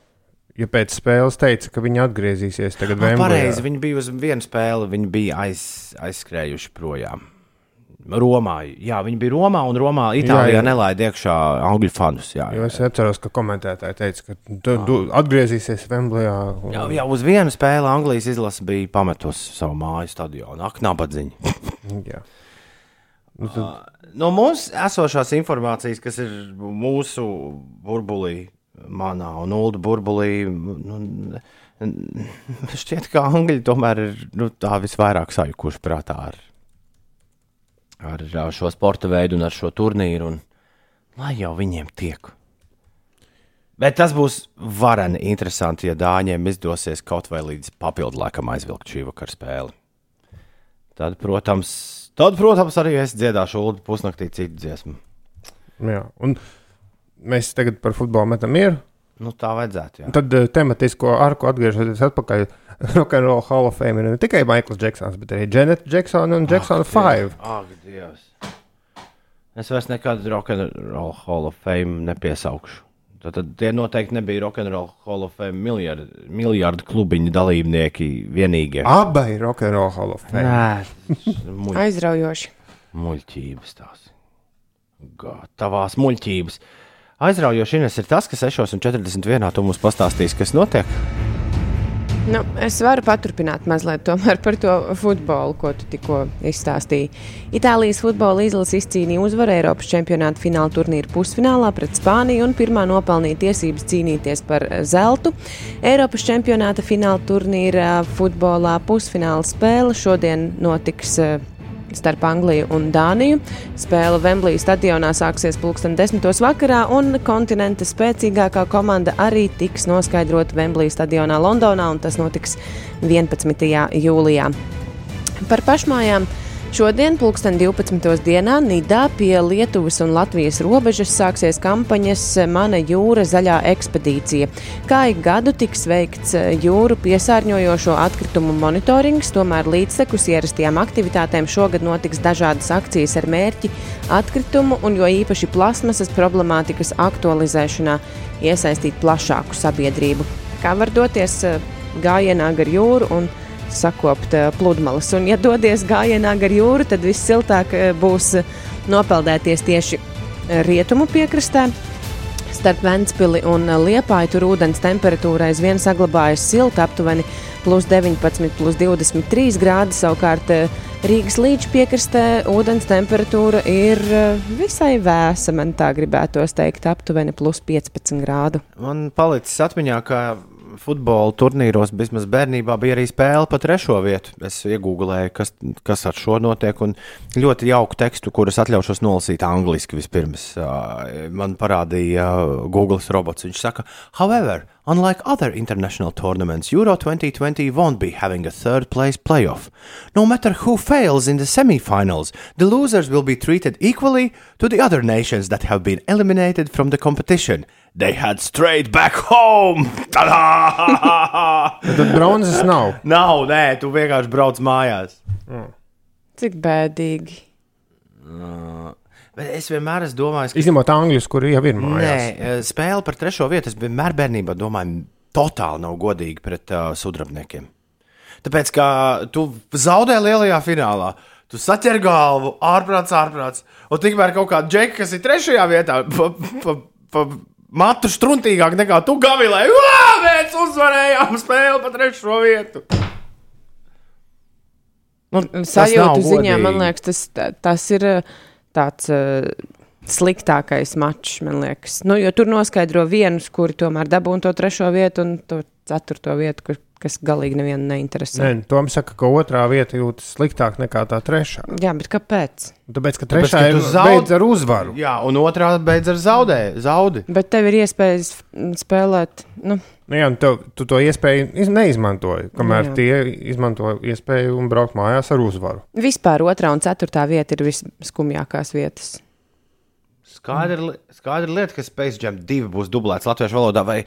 Ja pēc spēles teica, ka viņi atgriezīsies tagad Vemblijā. pareizi, viņi bija uz vienu spēli, viņi bija aiz, aizskrējuši projām. Romā, jā, viņi bija Romā, un Romā Itālijā Jā, jā. nelaida iekšā angļu fanus. Jā, jā, es atceros, ka komentētāji teica, ka tu, tu atgriezīsies Vemblijā. un- jā, jā, uz vienu spēli Anglijas izlase bija pametusi savu māju stadionu. Ak, nabadziņa. [laughs] Nu, tad, No mūsu esošās informācijas, kas ir mūsu burbulī, manā un Ulu burbulī, nu, šķiet, ka Angļi tomēr ir nu, tā visvairāk sajukuši prātā ar, ar, šo sporta veidu un ar šo turnīru. Un, lai jau viņiem tiek. Bet tas būs vareni interesanti, ja Dāņiem izdosies kaut vai līdz papildu laikam aizvilkt šī vakara spēli. Tad, protams, tad, protams arī es dziedāšu Ulu pusnaktī citu dziesmu. jā. Un mēs tagad par futbolu metam mieru. Nu, tā vajadzētu. Jā. Tad uh, tematisko arku atgriežoties atpakaļ. [laughs] Rock'n'Roll Hall of Fame ir ne tikai Maikls Džeksons, bet arī Janeta Džeksona un Džeksona 5. Ak, Dievs. Es vairs nekad Rock'n'Roll Hall of Fame nepiesaukšu. Tad, tad tie noteikti nebija Rock'n'Roll Hall of Fame miljardu, miljardu klubiņu dalībnieki vienīgie. Abi ir Rock'n'Roll Hall of Fame. Nē, [laughs] muļ. Aizraujoši. Muļķības tās. Gatavās muļķības. Aizraujoši Ines ir tas, ka 6,41. tu mums pastāstīsi, kas notiek. Nu, es varu paturpināt mazliet par to futbolu, ko tu tikko izstāstīji. Itālijas futbola izlase izcīnīja uzvaru Eiropas čempionāta fināla turnīra pusfinālā pret Spāniju un pirmā nopelnīja tiesības cīnīties par zeltu. Eiropas čempionāta fināla turnīra futbolā pusfināla spēle šodien notiks eh, starp Angliju un Dāniju. Spēle Vemblī stadionā sāksies pulksten 10. vakarā, un kontinenta spēcīgākā komanda arī tiks noskaidrota Vemblī stadionā Londonā, un tas notiks 11. jūlijā. Par pašmājām. Šodien, pulksten 12. dienā, Nidā pie Lietuvas un Latvijas robežas sāksies kampaņas Mana jūra zaļā ekspedīcija. Kā ik gadu tiks veikts eh, jūru piesārņojošo atkritumu monitorings, tomēr līdztekus ierastajām aktivitātēm šogad notiks dažādas akcijas ar mērķi atkritumu un jo īpaši plasmasas problemātikas aktualizēšanā iesaistīt plašāku sabiedrību. Kā var doties eh, gājienā gar jūru un sakopt eh, pludmales. Un, ja dodies gājienā gar jūru, tad vissiltāk eh, būs eh, nopeldēties tieši rietumu piekrastē. Starp Ventspili un Liepāju tur ūdens temperatūra aizvien saglabājas silta, aptuveni plus 19, plus 23 grādi. Savukārt Rīgas līča piekrastē ūdens temperatūra ir visai vēsa. Man tā gribētos teikt, aptuveni plus 15 grādu. Man palicis atmiņā, ka futbola turnīros, vismaz bērnībā, bija arī spēle par trešo vietu. Es iegūlēju, kas, kas ar šo notiek, un ļoti jauku tekstu, kurus atļaušos nolasīt angliski vispirms. Ā, Man parādīja Google robots. Viņš saka, however, unlike other international tournaments, Euro 2020 won't be having a third place playoff. No matter who fails in the semi-finals, the losers will be treated equally to the other nations that have been eliminated from the competition. They head straight back home! Tadā! Tad bronzas nav. Nav, nē, tu vienkārši brauc mājās. Cik bēdīgi. Bet es vienmēr esmu domājis, ka Izņemot angļus, kuri jau ir Nē, mājās. eh, spēle par trešo vietu. Es vienmēr bērnībā domāju, totāli nav godīgi pret uh, sudrabniekiem. Tāpēc, ka tu zaudē lielajā finālā, tu saķer galvu, ārprāts, ārprāts. Un tikmēr kaut kāda džeka, kas ir trešajā vietā, pa, pa, pa matu struntīgāk nekā tu gavilē. Ugh, mēs uzvarējām spēli par trešo vietu. Nu, Sajūtu ziņā, man godīgi. liekas, tas, tas ir eh, tāds uh, sliktākais mačs, man liekas. Nu, jo tur noskaidro vienus, kuri tomēr dabūna to trešo vietu un to ceturto vietu, kur, kas galīgi nevienu neinteresē. Nē, Tom saka, ka otrā vieta jūtas sliktāk nekā tā trešā. Jā, bet kāpēc? Tāpēc, ka Tāpēc, trešā ka ir zaud- beidz ar uzvaru. Jā, un otrā beidz ar zaudē, zaudi. Bet tev ir iespējas mm, spēlēt. Nu, Nu, jā, un tev, tu to iespēju iz, neizmantoji, kamēr Jā. tie izmanto iespēju un braukt mājās ar uzvaru. vispār otrā un ceturtā vieta ir visskumjākās vietas. Skaidra, skaidra lieta, ka Space Jam 2 būs dublēts latviešu valodā, vai,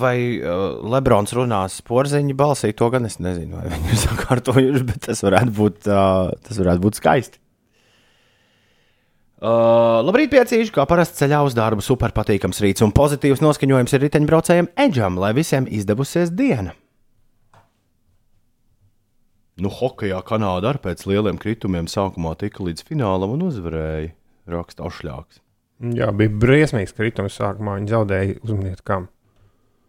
vai uh, Lebrons runās porziņa balsī. To gan es nezinu, vai viņi ir sakārtojuši, bet tas varētu būt, uh, tas varētu būt skaisti. Uh, labrīt, piecīši, kā parasti ceļā uz darbu, super patīkams rīts un pozitīvs noskaņojums ir riteņbraucējiem Edžam, lai visiem izdevusies diena. Nu, hokeja Kanāda arī pēc lieliem kritumiem sākumā tika līdz finālam un uzvarēja. Raksta Ošļāks. Jā, bija briesmīgs kritums sākumā. Viņi zaudēja uzmanību kam.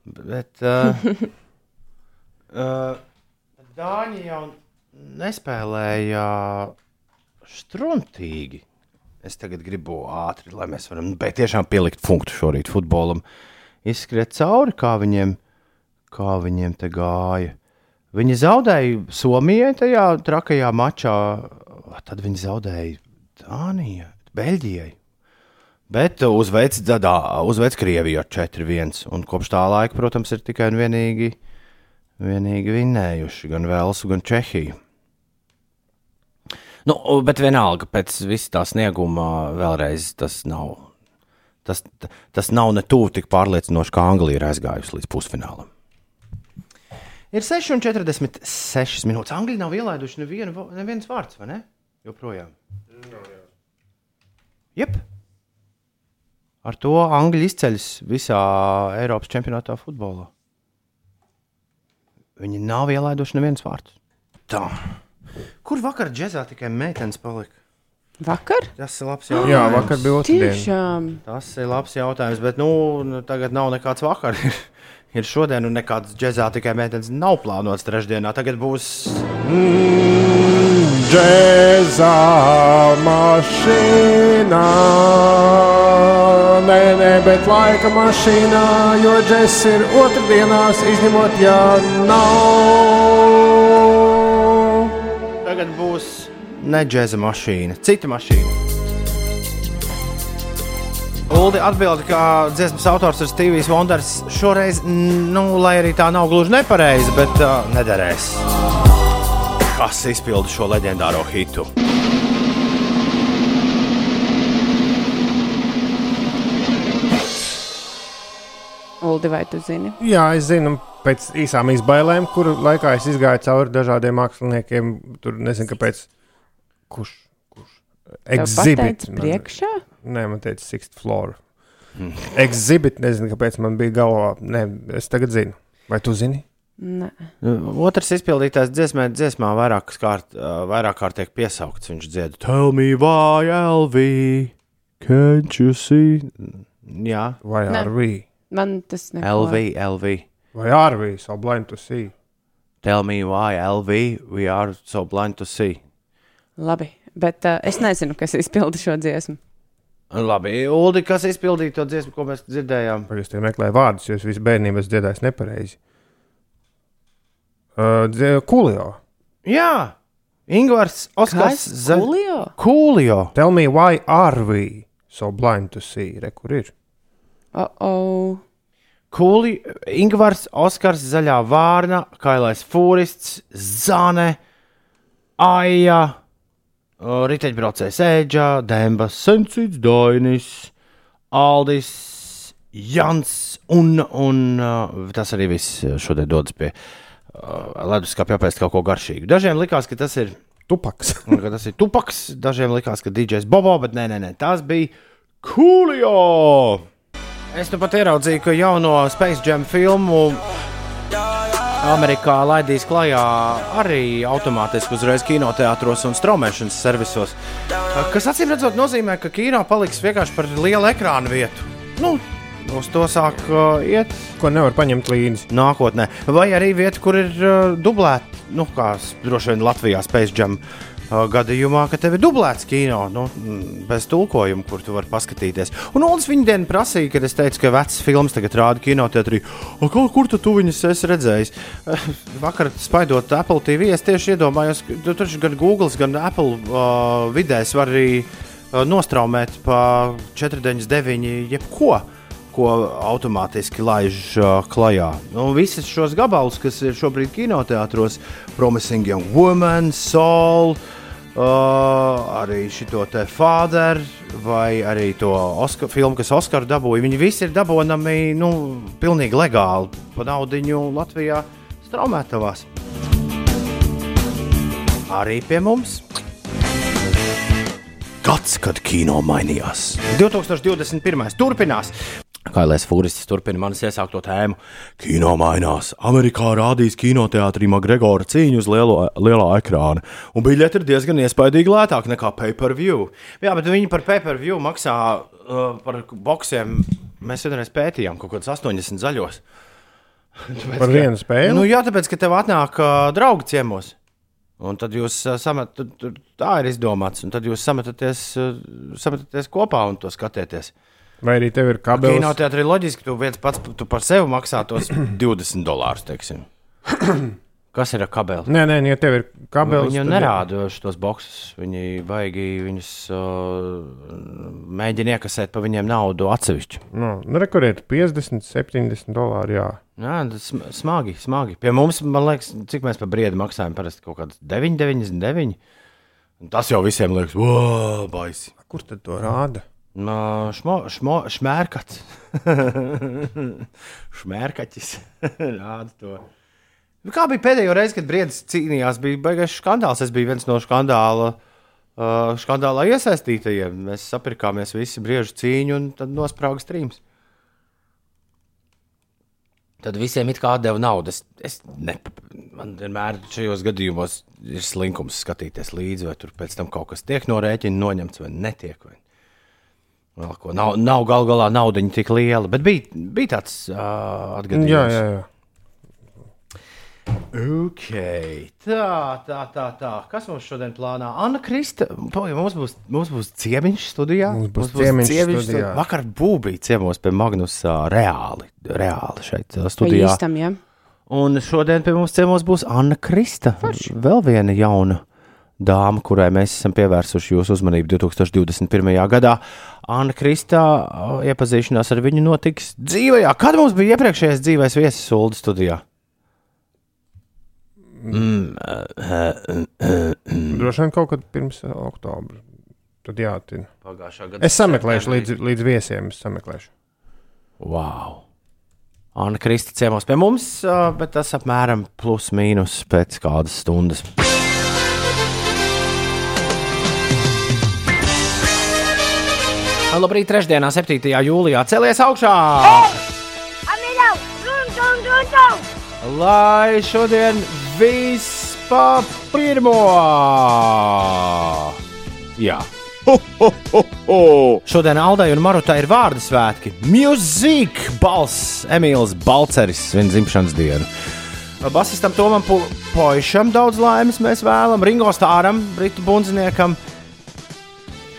Bet uh, [laughs] uh, Dāņi jau nespēlēja struntīgi. Es tagad gribu ātri, lai mēs varam bet tiešām pielikt punktu šorīt futbolam. Izskriet cauri, kā viņiem, kā viņiem te gāja. Viņi zaudēja Somijai tajā trakajā mačā, tad viņi zaudēja Dānijai, Beļģijai. Bet uzveic, dadā, uzveic Krieviju ar 4-1. Un kopš tā laika, protams, ir tikai un vienīgi, vienīgi vinnējuši gan Velsu, gan Čehiju. Nu, bet vienalga, pēc visa tā snieguma vēlreiz tas nav. Tas, tas nav ne tuvu tik pārliecinoši, kā Anglija ir aizgājusi līdz pusfinālam. Ir 6,46 minūtes. Angļi nav ielaiduši nevienu, neviens vārds, vai ne? Joprojām. Jep. Ar to Angļi izceļas visā Eiropas čempionātā futbolā. Viņi nav ielaiduši nevienas vārds. Tā. Kur vakar džēzā tikai meitenes palika? Vakar? Tas ir labs jautājums. Jā, vakar bija otrdiena. Tiešām. Tas ir labs jautājums, bet nu, nu, tagad nav nekāds vakar. [laughs] ir šodien, un nekāds džēzā tikai mēģinājums nav plānots trešdienā. Tagad būs Džēzā mašīnā. Nē, nē, bet laika mašīnā, jo džeks ir otrdienās, izņemot, ja nav. Tagad būs ne džēza mašīna, cita mašīna. Uldi atbild, ka dziesmas autors ir Stevijs Vonders. Šoreiz, nu, lai arī tā nav gluži nepareizi, bet uh, nederēs. Kas izpilda šo leģendāro hitu? Uldi, vai tu zini? Jā, es zinu, pēc īsām izbailēm, kuru laikā es gāju cauri dažādiem māksliniekiem. Tur nezinu, kāpēc. Kurš? kurš? Exhibit. priekšā? Nē, man teica, sixth floor. Exhibit, nezinu, kāpēc man bija galvā. Nē, es tagad zinu. Vai tu zini? Nē. Otrs izpildītājs dziesmā, dziesmā vairāk kārt, uh, vairāk kārt tiek piesaukts. Viņš dzied, Tell me why, LV, can't you see? Jā, Vai. RV? Man tas neko. LV, LV. Vai RV? So blind to see. Tell me why, LV, we are so blind to see. Labi, bet uh, es nezinu, kas izpilda šo dziesmu. Labi, Uldi, kas izpildīja to dziesmu, ko mēs dzirdējām? Es te meklēju vārdus, jo es visu bērnību esmu dziedājis nepareizi? Uh, Kulio. Jā, Ingūns, Oskars, Kas? Zaļ- Kulio? Kūlio. Tell me why RV? So blind to see. Re, kur ir? Oh, oh. Kūli, Ingūns, Oskars, Zaļā Vārna, Kailais Fūrists, Zane, Aija, Riteņbraucējs Ēģa, Demba, Sencīts, Dainis, Aldis, Jans un, un tas arī viss šodien dodas pie uh, leduskapja apēst kaut ko garšīgu. Dažiem likās, ka tas ir Tupaks. [laughs] Ka tas ir tupaks. Dažiem likās, ka DJs Bobo, bet nē, nē, nē tas bija Coolio. Es nu pat ieraudzīju, ka jauno Space Jam filmu Amerikā laidīs klajā arī automātiski uzreiz kinoteātros un straumēšanas servisos. Kas acīm redzot, nozīmē, ka kino paliks vienkārši par lielu ekrānu vietu. Nu, uz to sāk uh, iet Ko nevar paņemt līdzi. nākotnē. Vai arī vieta, kur ir uh, dublēta, nu, kā droši vien Latvijā Space Jam uh, gadījumā, ka tev ir dublēts kino, nu, bez tulkojuma, kur tu vari paskatīties. Un Olas viņa dienu prasīja, kad es teicu, ka vecas filmas tagad rāda kinoteātrī. "O, Kur, tu, tu viņas esi redzējis? Eh, Vakar spaidot Apple TV, es tieši iedomājos, ka tu taču gan Google, gan Apple uh, vidēs var arī uh, nostraumēt pa 499 jebko ko automātiski laiž uh, klajā. Nu, Visas šos gabalus, kas ir šobrīd kinoteātros, Promising Young Woman, Soul, uh, arī šo te Father, vai arī to Oskar, filmu, kas Oskaru dabūja, viņi visi ir dabūjami nu, pilnīgi legāli pa naudiņu Latvijā straumētavās. Arī pie mums. Gads, kad kino mainījās. 2021. turpinās. Kailais Fūristis turpina manis iesākto tēmu. Kino mainās. Amerikā rādīs kinoteātrī Magregora cīņu uz lielo, lielā ekrāna. Un biļete ir diezgan iespaidīgi lētāka nekā pay-per-view. Jā, bet viņi par pay-per-view maksā uh, par boxiem. Mēs vienreiz pētījām kaut kādus 80 zaļos. [laughs] Tāpēc, Par vienu spēli? Nu, jā, tāpēc, ka tev atnāk uh, draugi ciemos. Un tad jūs uh, samet, tad, tad, tā ir izdomāts, un tad jūs sametaties, uh, sametaties kopā un to skatieties. Vai arī tev ir kabelis? Kinoteātrī ir loģiski, tu viens pats tu par sevi maksā tos [clears throat] 20 dolārus. Teiksim. [clears throat] Kas ir ar kabeli? Nē, nē, ja tev ir kabelis. Viņi jau nerāda šos boxus. Viņi baigi viņus uh, mēģina iekasēt pa viņiem naudu atsevišķi. Nu, nu, re, kur ir 50, 70 dolāri. Jā. Jā, tas sm- smagi, smagi. Pie mums, man liekas, cik mēs par briedu maksājam, parasti kaut kāds 9,99. Un Tas jau visiem liekas, wow, baisi. Kur tad to rāda? No, šmo, šmo, šmērkats. Šmērkaķis. [laughs] Rāda [laughs] to. Nu, kā bija pēdējo reizi, kad Briedis cīnījās? Bija baigais skandāls. Es biju viens no skandāla, uh, skandālā iesaistītajiem. Mēs sapirkāmies visi briežu cīņu un tad nosprāga strīms. Tad visiem it kā deva naudu. Es, es, ne, man vienmēr šajos gadījumos ir slinkums skatīties līdzi, vai tur pēc tam kaut kas tiek no rēķina noņemts vai netiek. Vai... Vēl ko. Nav, nav gal galā naudiņa tik liela, bet bija, bija tāds uh, atgadījums. Jā, jā, jā. Ok, tā, tā, tā, tā. Kas mums šodien plānā? Anna Krista, Pagaid, mums būs, mums būs ciemiņš studijā. Mums būs ciemiņš studijā. Vakar būvbija ciemos pie Magnusa reāli, reāli šeit studijā. īstam, ja? Un šodien pie mums ciemos būs Anna Krista. Vēl viena jauna dāma, kurai mēs esam pievērsuši jūsu uzmanību 2021. gadā. Anna Krista uh, iepazīšanās ar viņu notiks dzīvē. Kad mums bija iepriekšējais dzīvais viesis Sulu studijā? Droši vien kaut kad pirms oktobra. Tad jāatina. Pagājušā gada. Es sameklēšu līdz, līdz viesiem. Es sameklēšu. Wow! Anna Krista ciemos pie mums, bet tas apmēram plus mīnus pēc kādas stundas. Labrīt, trešdienā, 7. jūlijā. Celies augšā! Lai šodien viss pa pirmo! Jā. Ho, ho, ho, ho. Šodien Aldai un Marutai ir vārdu svētki. Mūzika balss Emīls Balceris svin dzimšanas dienu. Basistam Tomam Poišam daudz laimes mēs vēlam, Ringo Stāram, Britu bundziniekam.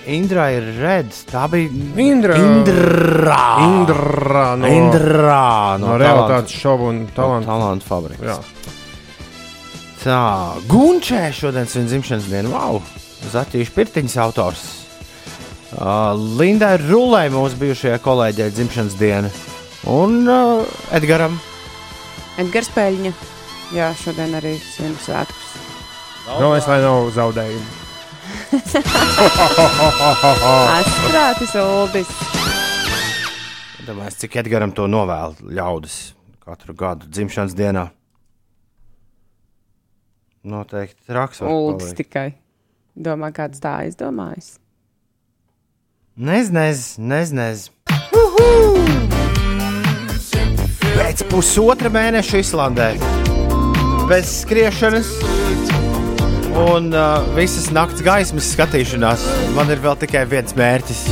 Indra ir redzama. Tā bija Indra. Indra. Indra no, Indra no realitātes šovu un talantu. Talantu fabriks. Jā. Tā, Gunčē šodien ir dzimšanas diena. Wow! Zaķīša Pirtiņas autors. Uh, Lindai Rulē, mūsu bijušajai kolēģei, dzimšanas diena. Un uh, Edgaram. Edgars Peļņa. Jā, šodien arī svinu svētkus. Galvenais, lai nav zaudējumu. Astrātis Uldis. Domāju, cik Edgaram to novēl ļaudis katru gadu dzimšanas dienā. Noteikti traks. Uldis palikt. tikai. Domā, kāds tā aizdomājas. Nez, nez, nez, nez. Pēc pusotra mēneša Islandē. Bez skriešanas un uh, visas nakts gaismas skatīšanās, man ir vēl tikai viens mērķis.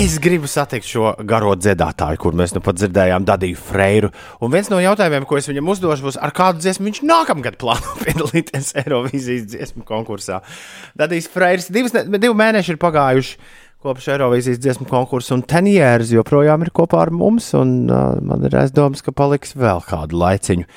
Es gribu satikt šo garo dziedātāju, kur mēs nu pat dzirdējām, Dadiju Freiru. Un viens no jautājumiem, ko es viņam uzdošu, būs, ar kādu dziesmu viņš nākamgad plāno [laughs] piedalīties Eirovīzijas dziesmu konkursā. Dadijs Freirs divas, divi mēneši ir pagājuši kopš Eirovīzijas dziesmu konkursa, un Tenjērs joprojām ir kopā ar mums. Un, uh, man ir aizdoms, ka paliks vēl kādu laiciņu.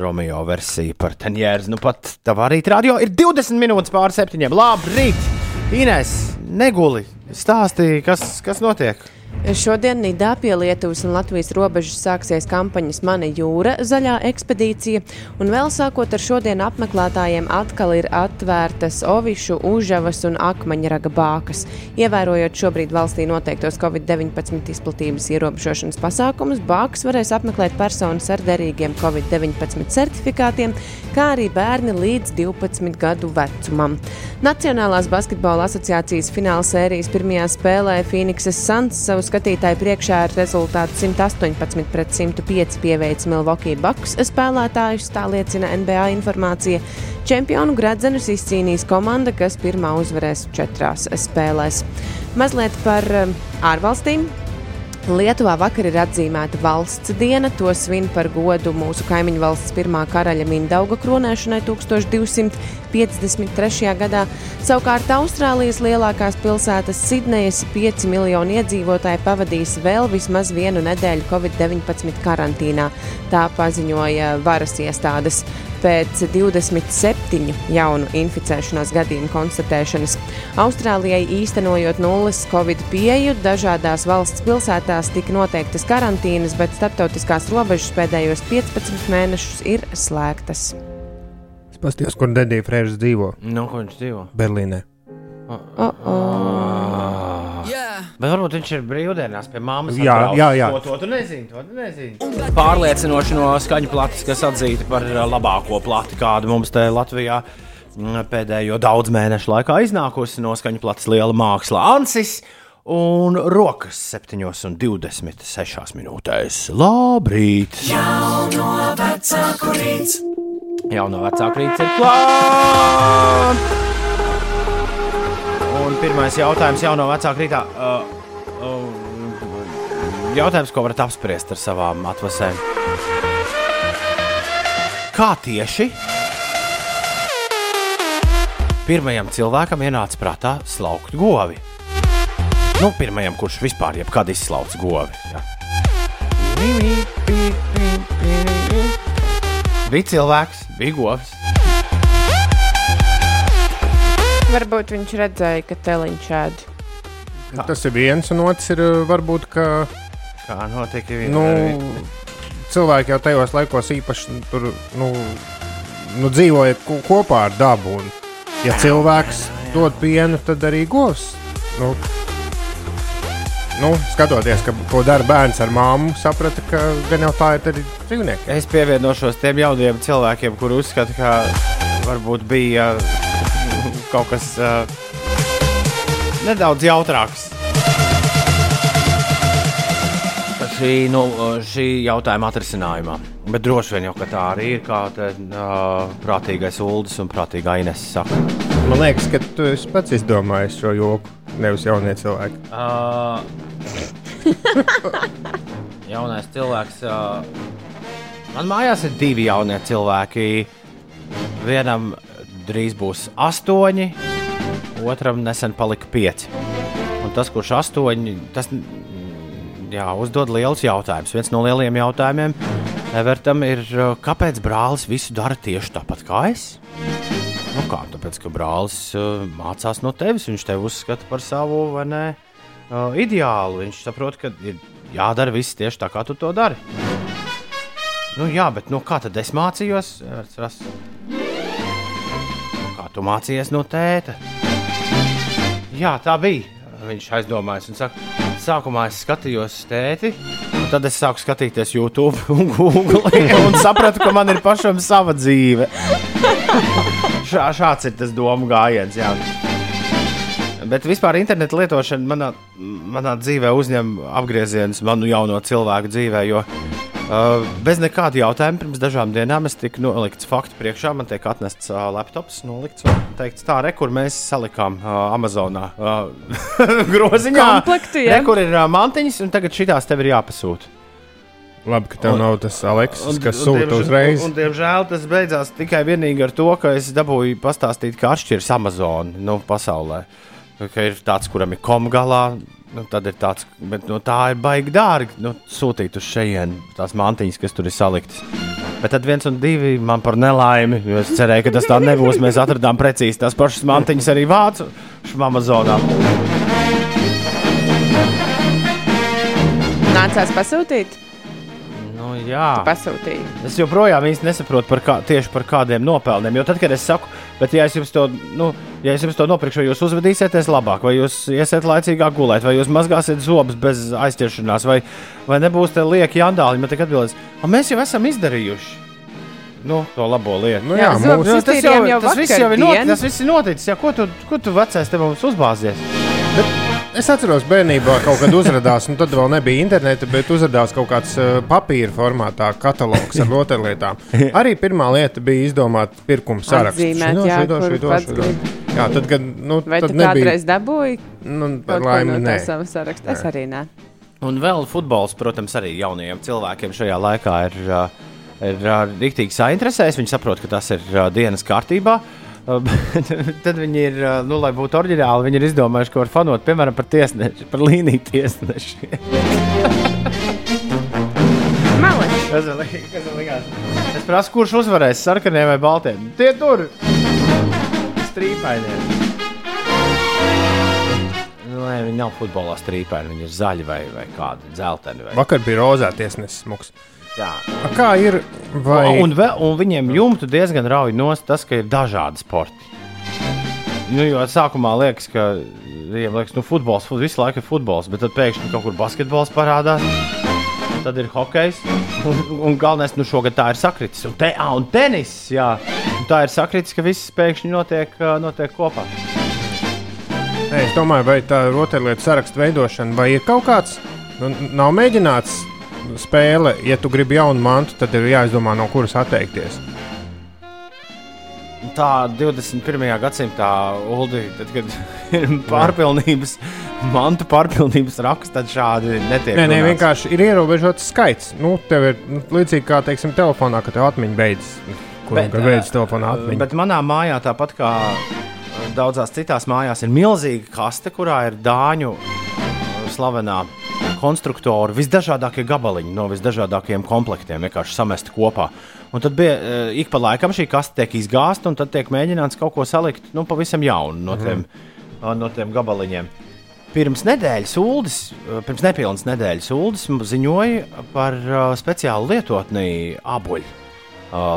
Romeo versija par Tenjēru. Nu, pat tā arī rādio ir 20 minūtes pār septiņiem. Labrīt! Ines, neguli! Stāstīja, kas, kas notiek? Šodien Nidā pie Lietuvas un Latvijas robežas sāksies kampaņas Mana jūra zaļā ekspedīcija, un vēl sākot ar šodien apmeklētājiem atkal ir atvērtas Ovišu, Užavas un Akmeņraga bākas. Ievērojot šobrīd valstī noteiktos Covid-19 izplatības ierobežošanas pasākumus, bākas varēs apmeklēt personas ar derīgiem Covid-19 certifikātiem, kā arī bērni līdz 12 gadu vecumam. Nacionālās basketbola asociācijas fināla sērijas pirmajā spēlē Phoenixes Suns savu skatītāju priekšā ar rezultātu 118 pret 105 pieveicis Milwaukee Bucks spēlētājus, tā liecina NBA informācija. Čempionu gradzenus izcīnīs komanda, kas pirmā uzvarēs četrās spēlēs. Mazliet par um, ārvalstīm. Lietuvā vakar ir atzīmēta valsts diena. To svin par godu mūsu kaimiņu valsts pirmā karaļa Mindauga kronēšanai 1253. gadā. Savukārt Austrālijas lielākās pilsētas Sidnejas 5 miljonu iedzīvotāji pavadīs vēl vismaz vienu nedēļu Covid-19 karantīnā. Tā paziņoja varas iestādes pēc 27 jaunu inficēšanās gadījumu konstatēšanas. Austrālijai īstenojot nulles covid pieeju, dažādās valsts pilsētās tika noteiktas karantīnas, bet starptautiskās robežas pēdējos 15 mēnešus ir slēgtas. Es paskatījos, kur Dedija Frēžs dzīvo. Nu, ko viņš dzīvo? Berlīnē. Oh, oh. Bet varbūt viņš ir brīvdienās pie māmas. Jā, atbraucis. jā, jā. To, to tu nezini. To tu nezini. Pārliecinoši no skaņu plates, kas atzīta par uh, labāko plati, kāda mums te Latvijā mm, pēdējo daudz mēnešu laikā iznākusi no skaņu plates liela māksla. Ansis un rokas 7,26 minūtēs. Labrīt! Jauno vecāku rīts! Jauno vecāku rīts ir klāts! Un pirmais jautājums jauno vecāku rītā. Jautājums, ko varat apspriest ar savām atvasēm. Kā tieši pirmajam cilvēkam ienāca prātā slaukt govi? Nu, pirmajam, kurš vispār jebkad izslauc govi. Jā. Bija cilvēks, bija govs. Varbūt viņš redzēja, ka teliņš ēd. Tas ir viens, un otrs ir varbūt, ka Kā notika? nu, cilvēki jau tajos laikos īpaši tur, nu, nu, dzīvoja ko- kopā ar dabu. Un, ja cilvēks dod pienu, tad arī govs. Nu, nu, skatoties, ka, ko dara bērns ar māmu, saprata, ka gan jau tā ir arī dzīvnieki. Es pievienošos tiem jauniem cilvēkiem, kuriem uzskata, ka varbūt bija uh, kaut kas uh, nedaudz jautrāks. Šī, nu, šī jautājuma atrisinājumā. Bet droši vien jau ka tā arī ir kā te, uh, prātīgais ULDS un prātīgā Ines saka. Man liekas, ka tu pats izdomājis šo joku, nevis jaunie cilvēki. Uh, [laughs] jaunais cilvēks. Uh, man mājās ir divi jaunie cilvēki. Vienam drīz būs astoņi, otram nesen palika pieci. Un tas, kurš astoņi, tas jā, uzdod liels jautājums. Viens no lielajiem jautājumiem Evertam ir, uh, kāpēc brālis visu dara tieši tāpat kā es? Nu kā, tāpēc, ka brālis uh, mācās no tevis, viņš tevi uzskata par savu vai ne, uh, ideālu. Viņš saprot, ka ir jādara viss tieši tā, kā tu to dari. Nu, jā, bet nu, kā tad es mācījos? Everts prasa. Nu, kā tu mācījies no tēta? Jā, tā bija. Viņš aizdomājas un saka, sākumā es skatījos tēti, un tad es sāku skatīties YouTube [laughs] un Google un sapratu, ka man ir pašam sava dzīve. Šā, šāds ir tas domu gājiens. Jā. Bet vispār interneta lietošana manā, manā dzīvē uzņem apgriezienus manu jauno cilvēku dzīvē. Jo uh, bez nekāda jautājuma pirms dažām dienām es tiku nolikts faktu priekšā. Man tiek atnests uh, laptops, nolikts un teikts, tā, re, kur mēs salikām uh, Amazonā uh, [laughs] groziņā. Komplektu, jā. Re, kur ir uh, mantiņas, un tagad šitās tev ir jāpasūta. Labi, ka tev Un- nav tas Aleksis, kas sūta uzreiz. Un, un, diemžēl tas beidzās tikai vienīgi ar to, ka es dabūju pastāstīt, kā atšķiras Amazon nu, pasaulē. Ka ir tāds, kuram ir komgalā, nu, tad ir tāds, bet nu, tā ir baigi dārgi nu, sūtīt uz šejienu tās mantiņas, kas tur ir saliktas. Bet tad viens un divi man par nelaimi, jo es cerēju, ka tas tā nebūs. Mēs atradām precīzi tās pašas mantiņas arī vācu Amazonā. Nācās pasūtīt? Nu, jā. Pasūtīja. Es joprojām īsti nesaprotu par kā, tieši par kādiem nopelniem. Jo tad, kad es saku, bet ja es jums to, nu, ja es jums to nopirkšu, vai jūs uzvedīsieties labāk, vai jūs iesiet laicīgāk gulēt, vai jūs mazgāsiet zobus bez aizķeršanās, vai, vai nebūs te lieki jandāli. Man tikai atbildēs, "A, mēs jau esam izdarījuši nu, to labo lietu. Nu, jā, Jā, zobus Nu, tas, jau, jau tas, viss jau ir noticis, tas viss ir noticis. Jā, ko tu, ko tu vecais te mums uzbāzies? Es atceros, bērnībā kaut kad uzrādījās, un tad vēl nebija interneta, bet uzrādījās kaut kāds uh, papīra formātā katalogs ar rotaļlietām. [laughs] Arī pirmā lieta bija izdomāt pirkuma sarakstu. Atzīmēt, Šito, jā, šito, šito, šito. grib. Jā, tad, kad nu, Vai tad tu nebija, kādreiz dabūji nu, laimi, no nē. saraksta? Es arī nē. Un vēl futbols, protams, arī jaunajiem cilvēkiem šajā laikā ir, uh, ir uh, rīktīgi sainteresējis. Viņi saprot, ka tas ir dienas kārtībā. Uh, [laughs] Tad viņi ir, nu, lai būtu oriģināli, viņi ir izdomājuši, ka var fanot, piemēram, par tiesneši, par līniju tiesneši. [laughs] Maleči. Kas man li- kas man likās? Es prasu, kurš uzvarēs, sarkaniem vai baltiem? Tie tur! Strīpainie. Nu, nē, viņi nav futbolā strīpaini, viņi ir zaļi vai, vai kādi dzelteni. Vai... Vakar bija rozā tiesnesis smuks. Jā. A, Kā ir? Vai... Un, vēl, un viņiem jumtu diezgan rauj nost tas, ka ir dažādi sporti. Nu, jo sākumā liekas, ka viņiem liekas, nu, futbols, fut, visu laiku ir futbols, bet tad pēkšņi kaut kur basketbols parādās. Tad ir hokejs, un, un galvenais, nu, šogad tā ir sakritis. Un, te, ah, un tenis, jā, un tā ir sakritis, ka viss pēkšņi notiek, notiek kopā. Nē, es domāju, vai tā rotaļlietu sarakstu veidošana, vai ir kaut kāds, nu, nav mēģināts spēle, ja tu gribi jaunu mantu, tad ir jāizdomā, no kuras atteikties. Tā 21. gadsimtā, Uldi, tad, kad [laughs] ir pārpilnības, mantu pārpilnības raksts, tad šādi netiek. Nē, nē, runāts. vienkārši ir ierobežots skaits. Nu, tev ir nu, līdzīgi kā, teiksim, telefonā, kad tev atmiņa beidzas. Kur Bet, beidzas telefonā atmiņa? Bet manā mājā, tāpat kā daudzās citās mājās, ir milzīga kaste, kurā ir dāņu slavenā konstruktora visdažādākie gabaliņi no visdažādākajiem komplektiem, vienkārši samesti kopā. Un tad bija uh, ik pa laikam šī kaste tiek izgāzta, un tad tiek mēģināts kaut ko salikt nu, pavisam jaunu no tiem, uh, no tiem gabaliņiem. Pirms nedēļas ULDIS, uh, pirms nepilnas nedēļas ULDIS ziņoja par uh, speciālu lietotni abuļu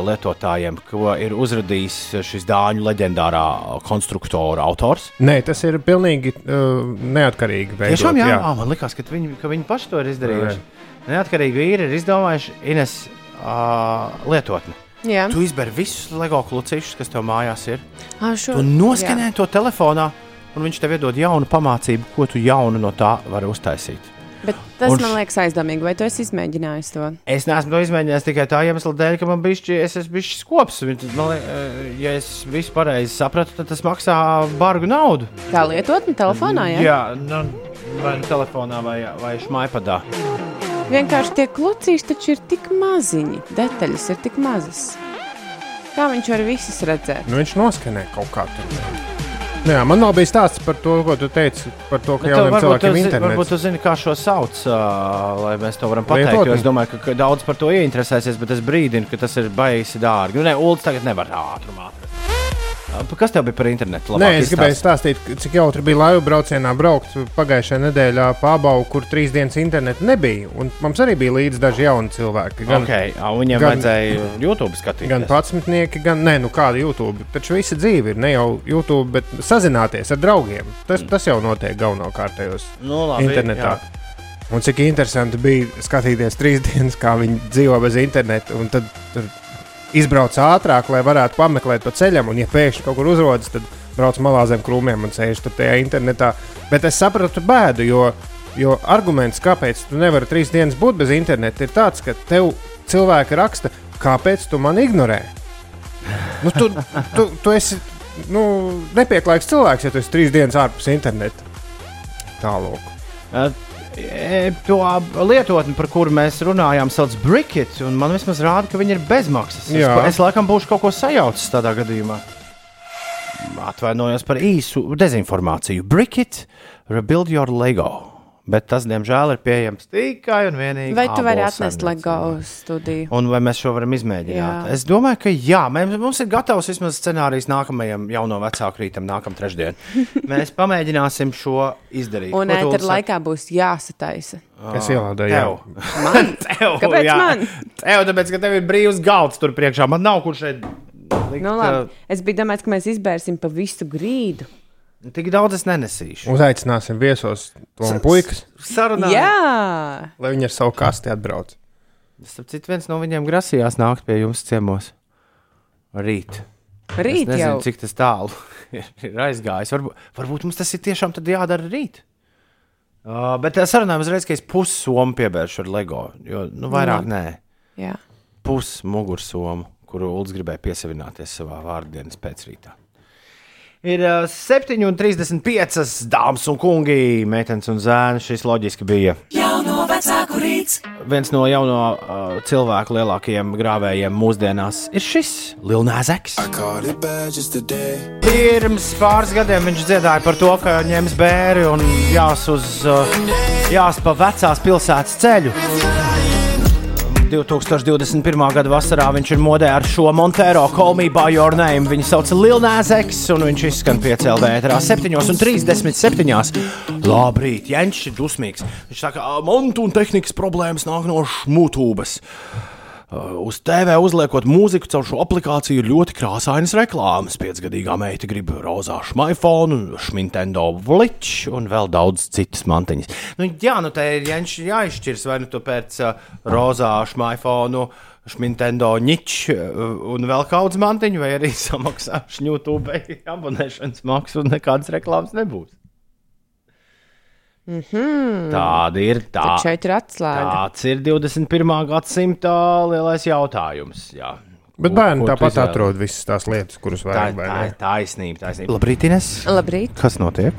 lietotājiem, ko ir uzradījis šis dāņu leģendārā konstruktora autors. Nē, tas ir pilnīgi uh, neatkarīgi. Veidot, Tiešām, jā, jā. Oh, man liekas, ka viņi, ka viņi paši to ir izdarījuši. Neatkarīgi vīri ir izdomājuši Ines uh, lietotni. Jā, Tu izberi visus LEGO klucīšus, kas tev mājās ir. ah, šo, Tu noskanē to telefonā, un viņš tev iedod jaunu pamācību, ko tu jaunu no tā vari uztaisīt. Bet tas Un man liekas aizdomīgi. Vai tu esi izmēģinājis to? Es neesmu to izmēģinājis tikai tā iemesla dēļ, ka man bija šis bijis skops. Un tad Man, eh, ja es visu pareizi sapratu, tad tas maksā bargu naudu. Tā lietotne telefonā, jā? Jā, nu, vai nu telefonā, vai, vai šmaipadā. Vienkārši tie klucīši taču ir tik maziņi, detaļas ir tik mazas. Kā viņš var visus redzēt? Nu, viņš noskanē kaut kā tādu. Nu, jā, man nav bijis stāsts par to, ko tu teici par to, ka varbūt, tu, cilvēkiem ir zi- varbūt internets. tu zini, kā šo sauc, uh, lai mēs to varam pateikt. Lietotni. Jo es domāju, ka, ka daudz par to ieinteresēsies, bet es brīdinu, ka tas ir baisi dārgi. Nu, nē, Ulas tagad nevar ātrumā. Kas tev bija par internetu? Nē, Labāk es gribēju stāstīt, cik jautri bija laivu braucienā braukt pagājušajā nedēļā pa abavu, kur trīs dienas interneta nebija. Un mums arī bija līdzi daži jauni cilvēki. Gan, Okay, viņiem gan- vajadzēja YouTube skatīties. gan patsmitnieki, gan nē, nu kāda YouTube. Taču visa dzīve ir ne jau YouTube, bet sazināties ar draugiem. Tas, tas jau notiek galvenokārt nu, labi, internetā. jā. Un cik interesanti bija skatīties trīs [laughs] dienas, kā viņi dzīvo bez interneta. Un tad tur izbrauc ātrāk, lai varētu pameklēt pa ceļam. Un, ja pēkšņi kaut kur uzrodas, tad brauc malā zem krūmiem un sēž tur tajā internetā. Bet es sapratu bēdu, jo, jo arguments, kāpēc tu nevari trīs dienas būt bez interneta, ir tāds, ka tev cilvēki raksta, kāpēc tu mani ignorē. Nu, tu, tu, tu esi nu, nepieklājīgs cilvēks, ja tu esi trīs dienas ārpus interneta. Tālāk. E, To lietotni, par kuru mēs runājām, sauc par Brickit. un Man vismaz rāda, ka viņi ir bezmaksas. Es, Jā. pa- es laikam būšu kaut ko sajaucis tādā gadījumā. Atvainojos par īsu dezinformāciju. Brickit, rebuild your Lego. Bet tas, diemžēl, ir pieejams tikai un vienīgi. Vai tu vari atnest. LEGO studiju? Un vai mēs šo varam izmēģināt? Jā. Es domāju, ka jā, mēs, mums ir gatavs vismaz scenārijs nākamajam jauno vecāku rītam, nākamā trešdienā. [laughs] Mēs pamēģināsim šo izdarīt. Un Ko tu, ēter Ulu, saki? laikā būs jāsataisa. Kas ielādēja? Tev. Man? [laughs] Tev, Kāpēc jā. man? Tev, tāpēc, ka tev ir brīvs galds tur priekšā. Man nav kur šeit. Likt, Nu, labi. Es biju domājis, ka mēs izbērsim pa visu grīdu. Tik daudz es nenesīšu. Uzaicināsim viesos to puikas, Sarunā. Jā, lai viņi ar savu kasti atbrauc. Starp citu, viens no viņiem grasījās nākt pie jums ciemos. Rīt. rīt es nezinu, jau. cik tas tālu [laughs] ir, aizgājis. Varbūt, varbūt mums tas ir tiešām tad jādara rīt. Uh, bet tā sarunājam uzreiz, ka es pussomu piebēršu ar LEGO. Jo nu, vairāk Nu. nē. Jā. pusmugursomu, kuru Ulrichs gribēja piesavināties savā vārdienas pēcrītā. Ir uh, 7,35 dāmas un kungi, meitenes un zēni. Šis loģiski bija Jauno vecāku rīts. viens no jauno uh, cilvēku lielākajiem grāvējiem mūsdienās. Ir šis today. Pirms pāris gadiem viņš dziedāja par to, ka ņems bēri un jās uz uh, jās pa vecās pilsētas ceļu. 2021. gada vasarā viņš ir modē ar šo Montero Me By Your Name. Viņu sauc Lilnēzeks, un viņš izskan piecēlē ēterā 7,37. Labrīt, Jens ir dusmīgs. Viņš saka, "Ā, montu un tehnikas problēmas nāk no šmutūbas. Uz TV uzliekot mūziku caur šo aplikāciju ļoti krāsainas reklāmas. Piecgadīgā meita grib rozā šmaifonu, šmintendo vliču un vēl daudz citas mantiņas. Nu, jā, nu te ir jāizšķirs, vai nu tu pēc uh, rozā šmaifonu, šmintendo niču uh, un vēl kāds mantiņu, vai arī [laughs] samaksāšu YouTube abonēšanas maksu un nekādas reklāmas nebūs. Mhm. Tāda ir tā. Tad šeit ir atslēga. Tāds ir 21. gadsimta lielais jautājums. Jā. Bet bērni tāpat izvēlies? atrod visas tās lietas, kuras Tā, vajag. tā vai ir taisnība. taisnība. Labrīt, Ines. Labrīt! Kas notiek?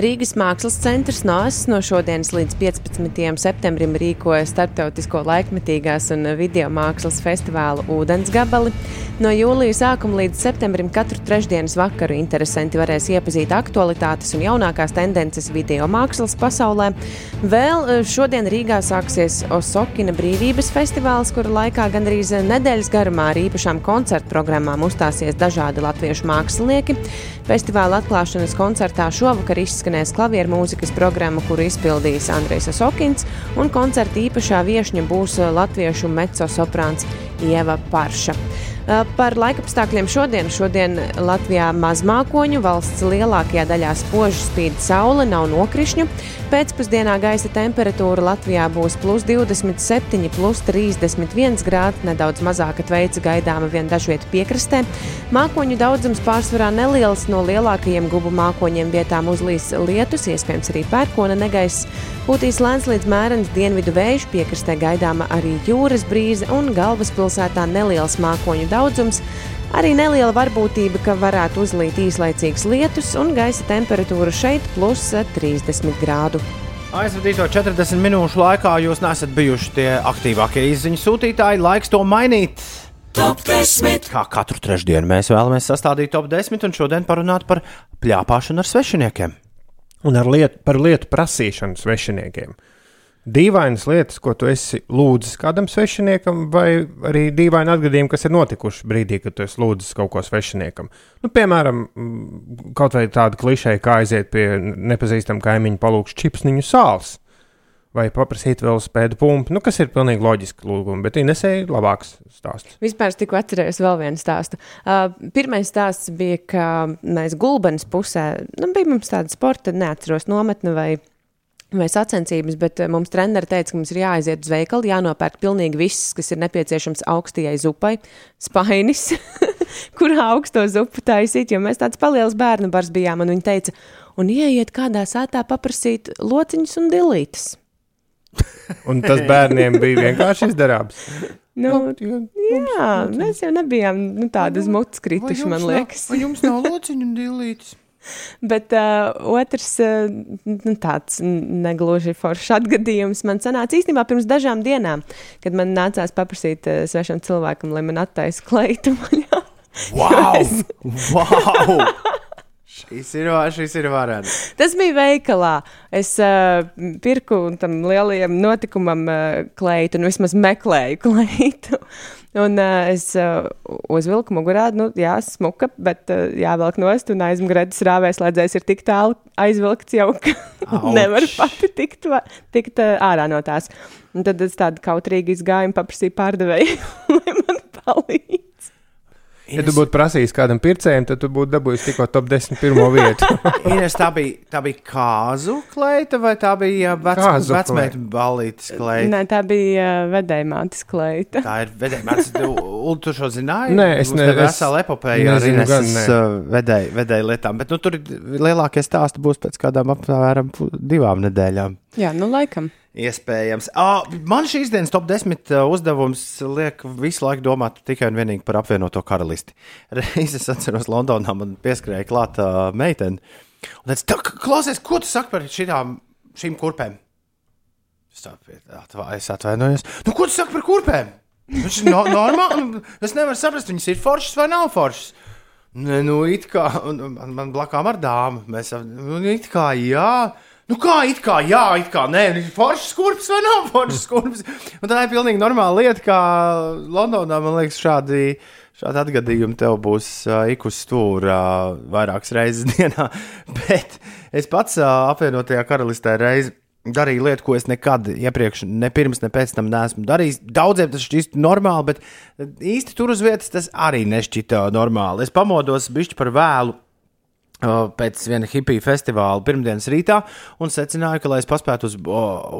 Rīgas Mākslas centrs NOS no šodienas līdz 15. septembrim rīkoja starptautisko laikmetīgās un video mākslas festivālu Ūdens gabali. No jūlija sākuma līdz septembrim katru trešdienas vakaru interesanti varēs iepazīt aktualitātes un jaunākās tendences video mākslas pasaulē. Vēl eh, šodien Rīgā sāksies Osokina brīvības festivāls, kura laikā gandrīz nedēļas garumā ar īpašām koncertu programmām uzstāsies dažādi latviešu mākslinieki. Festivāla atklāšanas koncertā šovakar izskanēs klavieru mūzikas programma, kuru izpildīs Andrejs Osokins, un koncerta īpašā viesņa būs latviešu mecosoprāns Ieva Parša. Uh, Par laikapstākļiem šodien. Šodien Latvijā mazmākoņu valsts lielākajā daļā spoži spīd saule, nav nokrišņu. Pēcpusdienā gaisa temperatūra Latvijā būs plus 27, plus 31 grādi, nedaudz mazāka tveica gaidāma vien dažviet piekrastē. Mākoņu daudzums pārsvarā neliels, no lielākajiem gubu mākoņiem vietām uzlīs lietus, iespējams arī pērkona negaiss. Būtīs lēns līdz mērens dienvidu vējš, piekrastē gaidāma arī jūras brīze un galvaspilsētā neliels mākoņu daudzums. Arī neliela varbūtība, ka varētu uzlīt īslaicīgs lietus un gaisa temperatūra šeit plus 30 grādu. Aizvadīto 40 minūšu laikā jūs nesat bijuši tie aktīvākie izziņu sūtītāji. Laiks to mainīt. Top 10. Kā katru trešdienu mēs vēlamies sastādīt top 10 un šodien parunāt par pļāpāšanu ar svešiniekiem. Un lietu, par lietu prasīšanu svešiniekiem. Dīvainas lietas, ko tu esi lūdzis kādam svešiniekam, vai arī dīvaini atgadījumi, kas ir notikuši brīdī, kad tu esi lūdzis kaut ko svešiniekam. Nu, piemēram, kaut vai tāda klišeja, kā aiziet pie nepazīstama kaimiņa palūkšu čipsniņu sāls. Vai paprasīt vēl spēdu pumpu, nu, kas ir pilnīgi loģiski lūgumi, bet Inesēji labāks stāsts. Vispār es tikko atcerējos vēl vienu stāstu. Uh, pirmais stāsts bija, ka mēs gulbenes pusē, nu, bija mums tāda sporta, neatceros nometne vai, vai sacensības, bet uh, mums treneri teica, ka mums ir jāaiziet uz veikalu, jānopērk pilnīgi viss, kas ir nepieciešams augstajai zupai, spainis, [laughs] kurā augsto zupu taisīt, jo mēs tāds paliels bērnu bars bijām, un viņi teica, un ieiet kādā sētā paprasīt lociņus un dilītes. Un tas bērniem bija vienkārši izdarāms. Nu, jā, mēs jau nebijām nu, tādas mutes krituši, man liekas. Vai jums nav lociņu un dilītes? [laughs] Bet uh, otrs uh, nu, tāds negluži foršs atgadījums man sanāca īstenībā pirms dažām dienām, kad man nācās paprasīt uh, svešam cilvēkam, lai man attaisa kleitu. Wow! wow! [laughs] Šis ir, šis ir varens. Tas bija veikalā. Es uh, pirku tam lielajam notikumam uh, kleitu, nu vismaz meklēju [laughs] kleitu. Un uh, es uh, uzvilku mugurā, nu, jā, smuka, bet uh, jāvelk nost, un aizmugurētas rāvēs slēdzējs ir tik tālu aizvilkts jau, ka [laughs] nevar pati tikt, va- tikt uh, ārā no tās. Un tad es tādu kautrīgi izgāju un paprasīju pārdevēju, [laughs] lai man palīdz. Ja tu būtu prasījis kādam pircējam, tad tu būtu dabūjis tikko top 10 pirmo vietu. [laughs] Ines, tā bija, tā bija kāzu kleita vai tā bija vec, vecmēta balītas kleita? Nē, tā bija vedējumātes kleita. Tā ir vedējuma. Ulu, tu šo zināji? Nē, es Mums ne- te es vesela epopēja ar nezinu Ineses uh, vedēju vedēju lietām. Bet nu, tur ir lielākie stāsti būs pēc kādām apmēram divām nedēļām. Jā, nu laikam. Iespējams. Ah, man šīs dienas top 10 uh, uzdevums liek visu laiku domāt tikai un vienīgi par apvienoto karalisti. Reiz es atceros, Londonā man pieskrēja klāta meitene. Un es teicu, klausies, ko tu saki par šitām, šīm kurpēm? Es, tā, es atvainojos. Nu, ko tu saki par kurpēm? Viņš ir no, normāli. Es nevaru saprast, viņas ir foršas vai nav foršas. Nu, it kā un man, man blakām ar dāmu. Mēs nu, it kā jā. Nu, kā it kā, jā, it kā nē, ir foršs skurps vai nav foršs skurps. Un tā ir pilnīgi normāla lieta, kā Londonā, man liekas, šādi, šādi atgadījumi tev būs uh, ik uz stūra uh, vairākas reizes [laughs] dienā. Bet es pats uh, apvienotajā karalistē reizi darīju lietu, ko es nekad iepriekš, ne pirms, ne pēc tam neesmu darījis. Daudziem tas šķiet normāli, bet īsti tur uz vietas tas arī nešķita normāli. Es pamodos bišķi par vēlu pēc viena hipiju festivāla pirmdienas rītā un secināju, ka, lai es paspētu uz,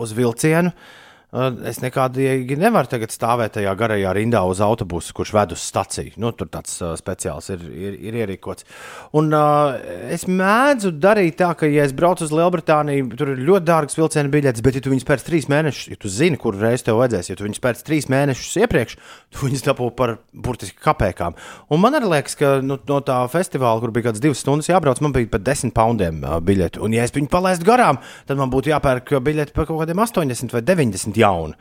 uz vilcienu, Uh, Es nekādīgi nevaru tagad stāvēt tajā garajā rindā uz autobusu, kurš ved uz staciju. Nu, tur tāds uh, speciāls ir, ir, ir ierīkots. Un uh, es mēdzu darīt tā, ka, ja es braucu uz Lielbritāniju, tur ir ļoti dārgas vilciena biļetes, bet, ja tu viņus pēc trīs mēnešus, ja tu zini, kur reiz tev vajadzēs, ja tu viņus pēc trīs mēnešus iepriekš, tu viņus dabū par burtiski kapekām. Un man arī liekas, ka nu, no tā festivāla, kur bija kaut kādas divas stundas jābrauc, man bija pat desmit poundiem biļeti. Un, ja es viņu palaistu garām, tad man būtu jāpērk biļeti par kaut kādiem 80 vai 90 jaunu.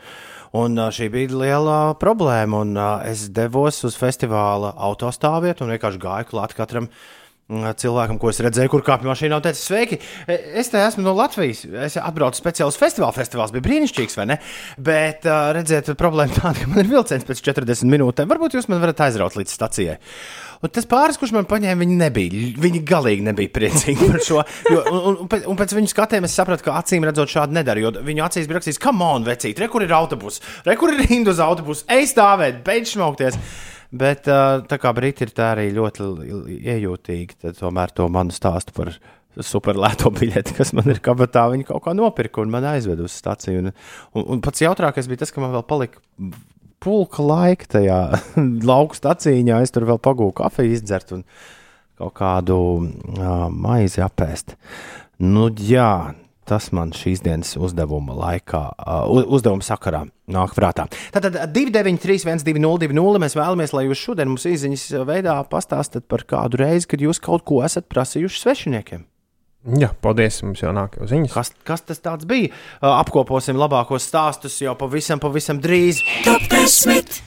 Un šī bija liela problēma. Un, es devos uz festivāla autostāvvietu un vienkārši gāju klāt katram cilvēkam, ko es redzēju, kur kāpj mašīnā. Teicu, sveiki, e, es te esmu no Latvijas. Es atbraucu speciāli uz festivālu. Festivāls bija brīnišķīgs, vai ne? Bet, redziet, problēma tāda, ka man ir vilciens pēc 40 minūtēm. Varbūt jūs man varat aizraut līdz stacijai. Un tas pāris, kurš man paņēma, viņi nebija. Viņi galīgi nebija priecīgi par šo. Jo, un, un, un pēc- viņu skatiem es sapratu, ka acīm redzot, šādi nedara. Jo viņu acīs bija rakstīts, come on, vecīt, re, kur ir autobus, re, kur ir rinda uz autobusu, ej stāvēt, beidz šmaukties. Bet uh, tā kā briti ir tā arī ļoti iejūtīgi, tad tomēr to manu stāstu par superlēto biļeti, kas man ir kabatā, viņi kaut kā nopirka un man aizveda uz staciju. Un, un, un pats jautrakais bija tas, ka man vēl palika pulka laika tajā [laughs] lauku stacijā. Es tur vēl pagūju kafiju izdzert un kaut kādu uh, maizi apēst. Nu, jā, tas man šīs dienas uzdevuma laikā, uh, uzdevuma sakarā nāk prātā. Tātad 293, 1202, mēs vēlamies, lai jūs šodien mums īsiņas veidā pastāstat par kādu reizi, kad jūs kaut ko esat prasījuši svešiniekiem. Jā, paldies. Mums jau nāk jau ziņas. Kas, kas tas tāds bija? Uh, apkoposim labākos stāstus jau pavisam, pavisam drīz. Top 10.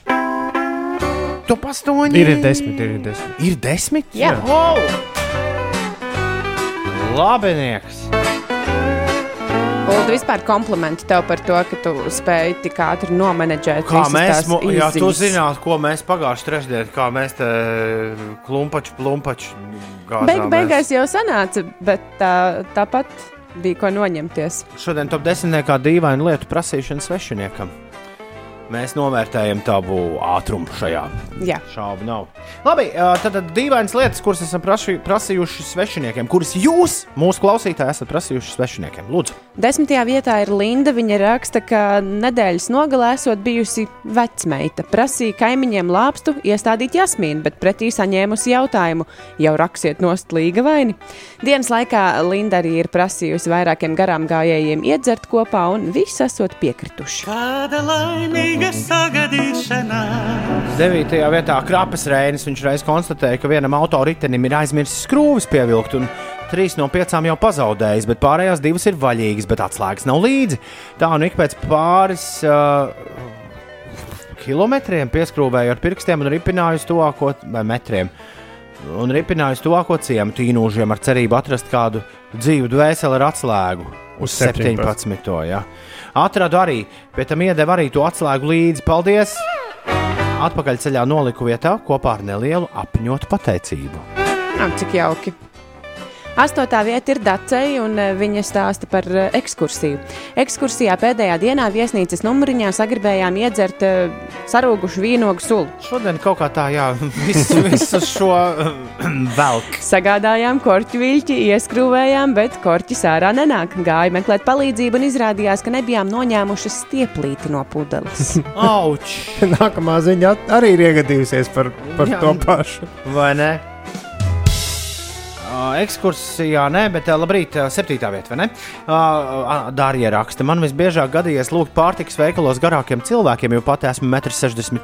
Tu pastoņi! Ir desmit, ir desmit. Ir desmit? Jā. Wow! Labinieks! Ulu, vispār komplimenti tev par to, ka tu spēji tik ātri nomenedžēt Kā mēs, ja tu zinātu, ko mēs pagājušajā trešdienā, kā mēs te klumpaču, plumpaču gājām. Beig, beigās jau sanāca, bet tā, tāpat bija ko noņemties. Šodien top desmitniekā dīvainu lietu prasīšana svešiniekam. Mēs novērtējam tavu ātrumu šajā. Jā. Šaubu nav. Labi, tad tad dīvainas lietas, kuras esam praši, prasījuši svešiniekiem, kuras jūs, mūsu klausītāji, esat prasījuši svešiniekiem. Lūdzu, Desmitajā vietā ir Linda. Viņa raksta, ka nedēļas nogalē esot bijusi vecmeita. Prasīja kaimiņiem lāpstu iestādīt jasmīnu, bet pretī saņēmusi jautājumu, jau raksiet nost līga vaini. Dienas laikā Linda arī ir prasījusi vairākiem garām gājējiem iedzert kopā, un visi esot piekrituši. Kāda laimīga sagadīšanās! Devītajā vietā krāpes reinis. Viņš reiz konstatēja, ka vienam autoritenim ir aizmirsis skrūvis pievilkt, un trīs no piecām jau pazaudējis, bet pārējās divas ir vaļīgas, bet atslēgas nav līdzi. Tā nu ik pēc pāris uh, kilometriem pieskrūvēju ar pirkstiem un ripināju uz tuvāko metriem. Un ripināju uz tuvāko ciemu tīnūžiem ar cerību atrast kādu dzīvu dvēseli ar atslēgu. Uz 17. 17. Jā. Atradu arī, pie tam iedeva arī to atslēgu līdzi. Paldies! Atpakaļ ceļā noliku vietā kopā ar nelielu apņotu pateicību. Ak, cik jauki! Astotā vieta ir Dacei, un eh, viņa stāsta par eh, ekskursiju. Ekskursijā pēdējā dienā viesnīcas numuriņā sagribējām iedzert eh, sarūgušu vīnogu sulu. Šodien kaut kā tā, jā, [laughs] visu, visu šo [clears throat] velk. Sagādājām korķu viļķi, ieskrūvējām, bet korķis ārā nenāk. Gāju meklēt palīdzību un izrādījās, ka nebijām noņēmuši stieplīti no pudeles. [laughs] [laughs] Auč! Nākamā ziņa arī ir iegadījusies par, par Jā. to pašu. Vai ne? Uh, Ekskursijā, nē, bet uh, labrīt, uh, septītā vieta, vai ne? Dārija raksta, man visbiežāk gadījies lūgt pārtikas veikalos garākiem cilvēkiem, jo pati esmu 1,63 m.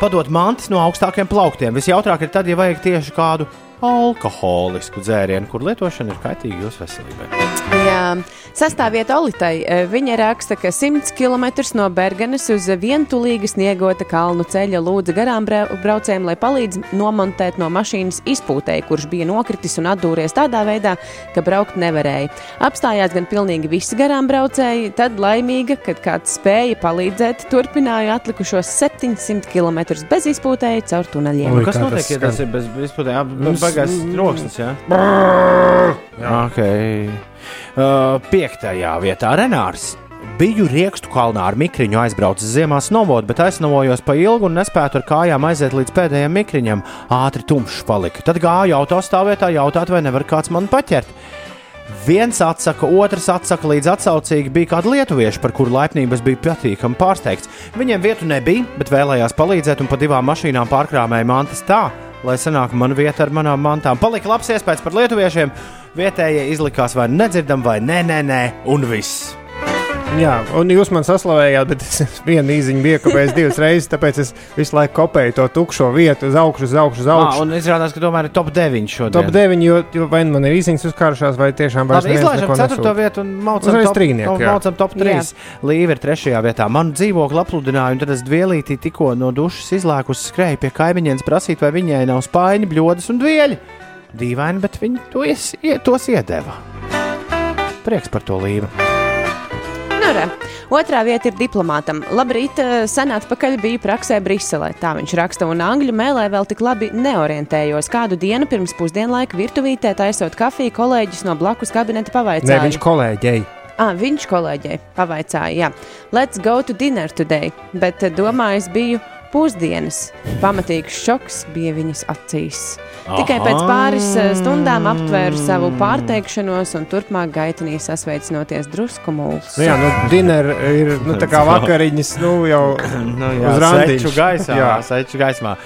Padot mantis no augstākiem plauktiem. Visjautrāk ir tad, ja vajag tieši kādu alkoholisku dzērienu, kur lietošana ir kaitīga jūsu veselībai. Jā, sastāvvieta Olitai. eh, Viņa raksta, ka 100 km no Bergenes uz vientulīgi sniegota kalnu ceļa lūdza garām brau- braucējiem, lai palīdz nomontēt no mašīnas izpūtēju, kurš bija nokritis un atdūries tādā veidā, ka braukt nevarēja. Apstājās gan pilnīgi visi garām braucēji, tad laimīga, kad kāds spēja palīdzēt, turpināja atlikušos 700 km bez izpūtēja caur tuneļiem. Ui, Kas kā notiek, tas ja tas ir bez vispār Beigās troksnis? Jā, okay. uh, piektajā vietā Renārs. Biju riekstu kalnā ar mikriņu aizbraucis ziemā snovot, bet aizsnovojos pa ilgu un nespēju ar kājām aiziet līdz pēdējiem mikriņam. Ātri tumšs palika. Tad gāju autostāvvietā jautāt, vai nevar kāds man paķert. Viens atsaka, otrs atsaka, līdz atsaucīgi bija kādi lietuvieši, par kuru laipnības bija patīkami pārsteigts. Viņiem vietu nebija, bet vēlējās palīdzēt un pa divām mašīnām pārkrāmēja mantas tā, lai sanāktu mana vieta ar manām mantām. Palika labs iespējas par lietuviešiem. Vietējie izlikās vai nedzirdam, vai nē, nē, nē, un viss. Jā, un jūs man saslavējāt, bet es [laughs] vienu īziņu biju iekavējis divas reizes, tāpēc es visu laiku kopēju to tukšo vietu uz augšu, uz augšu, uz Ah, augšu. un izrādās, ka tomēr ir top 9 šodien. Top 9, jo, jo vai nu man ir īsiņas uzkārušās, vai tiešām vairs neviens izlaižam neko 4. nesūta. vietu un maucam top, trīnieku, un jā. maucam top 3. Līva ir 3. vietā. Manu dzīvokli apludināja, un tad es dvielītī tikko no dušas izlēkus skrēju pie kaimiņiem prasīt, vai viņai nav spaiņi, bļodas un dvieļi. Dīvaini, bet viņi to ies, ie, tos iedeva. Prieks par to līvu. Re. Otrā vieta ir diplomātam. Labrīt, eh, sen atpakaļ biju praksē Briselē. Tā viņš raksta, un angļu mēlē vēl tik labi neorientējos. Kādu dienu pirms pusdienlaika virtuvītē taisot kafiju, kolēģis no blakus kabineta Nē, pavaicāja. viņš kolēģei. Ah, viņš kolēģei pavaicāja, jā, let's go to dinner today, bet eh, domāju, es biju pusdienas. Pamatīgs šoks bija viņas acīs. Tikai pēc pāris eh, stundām aptvēru savu pārteikšanos un turpmāk gaitinīju sasveicinoties drusku mūls. Nu, jā, nu, diner ir nu, tā kā [laughs] vakariņas, nu jau Nu, Uz randiņš. seču gaisā. Jā, Jā. seču gaismā.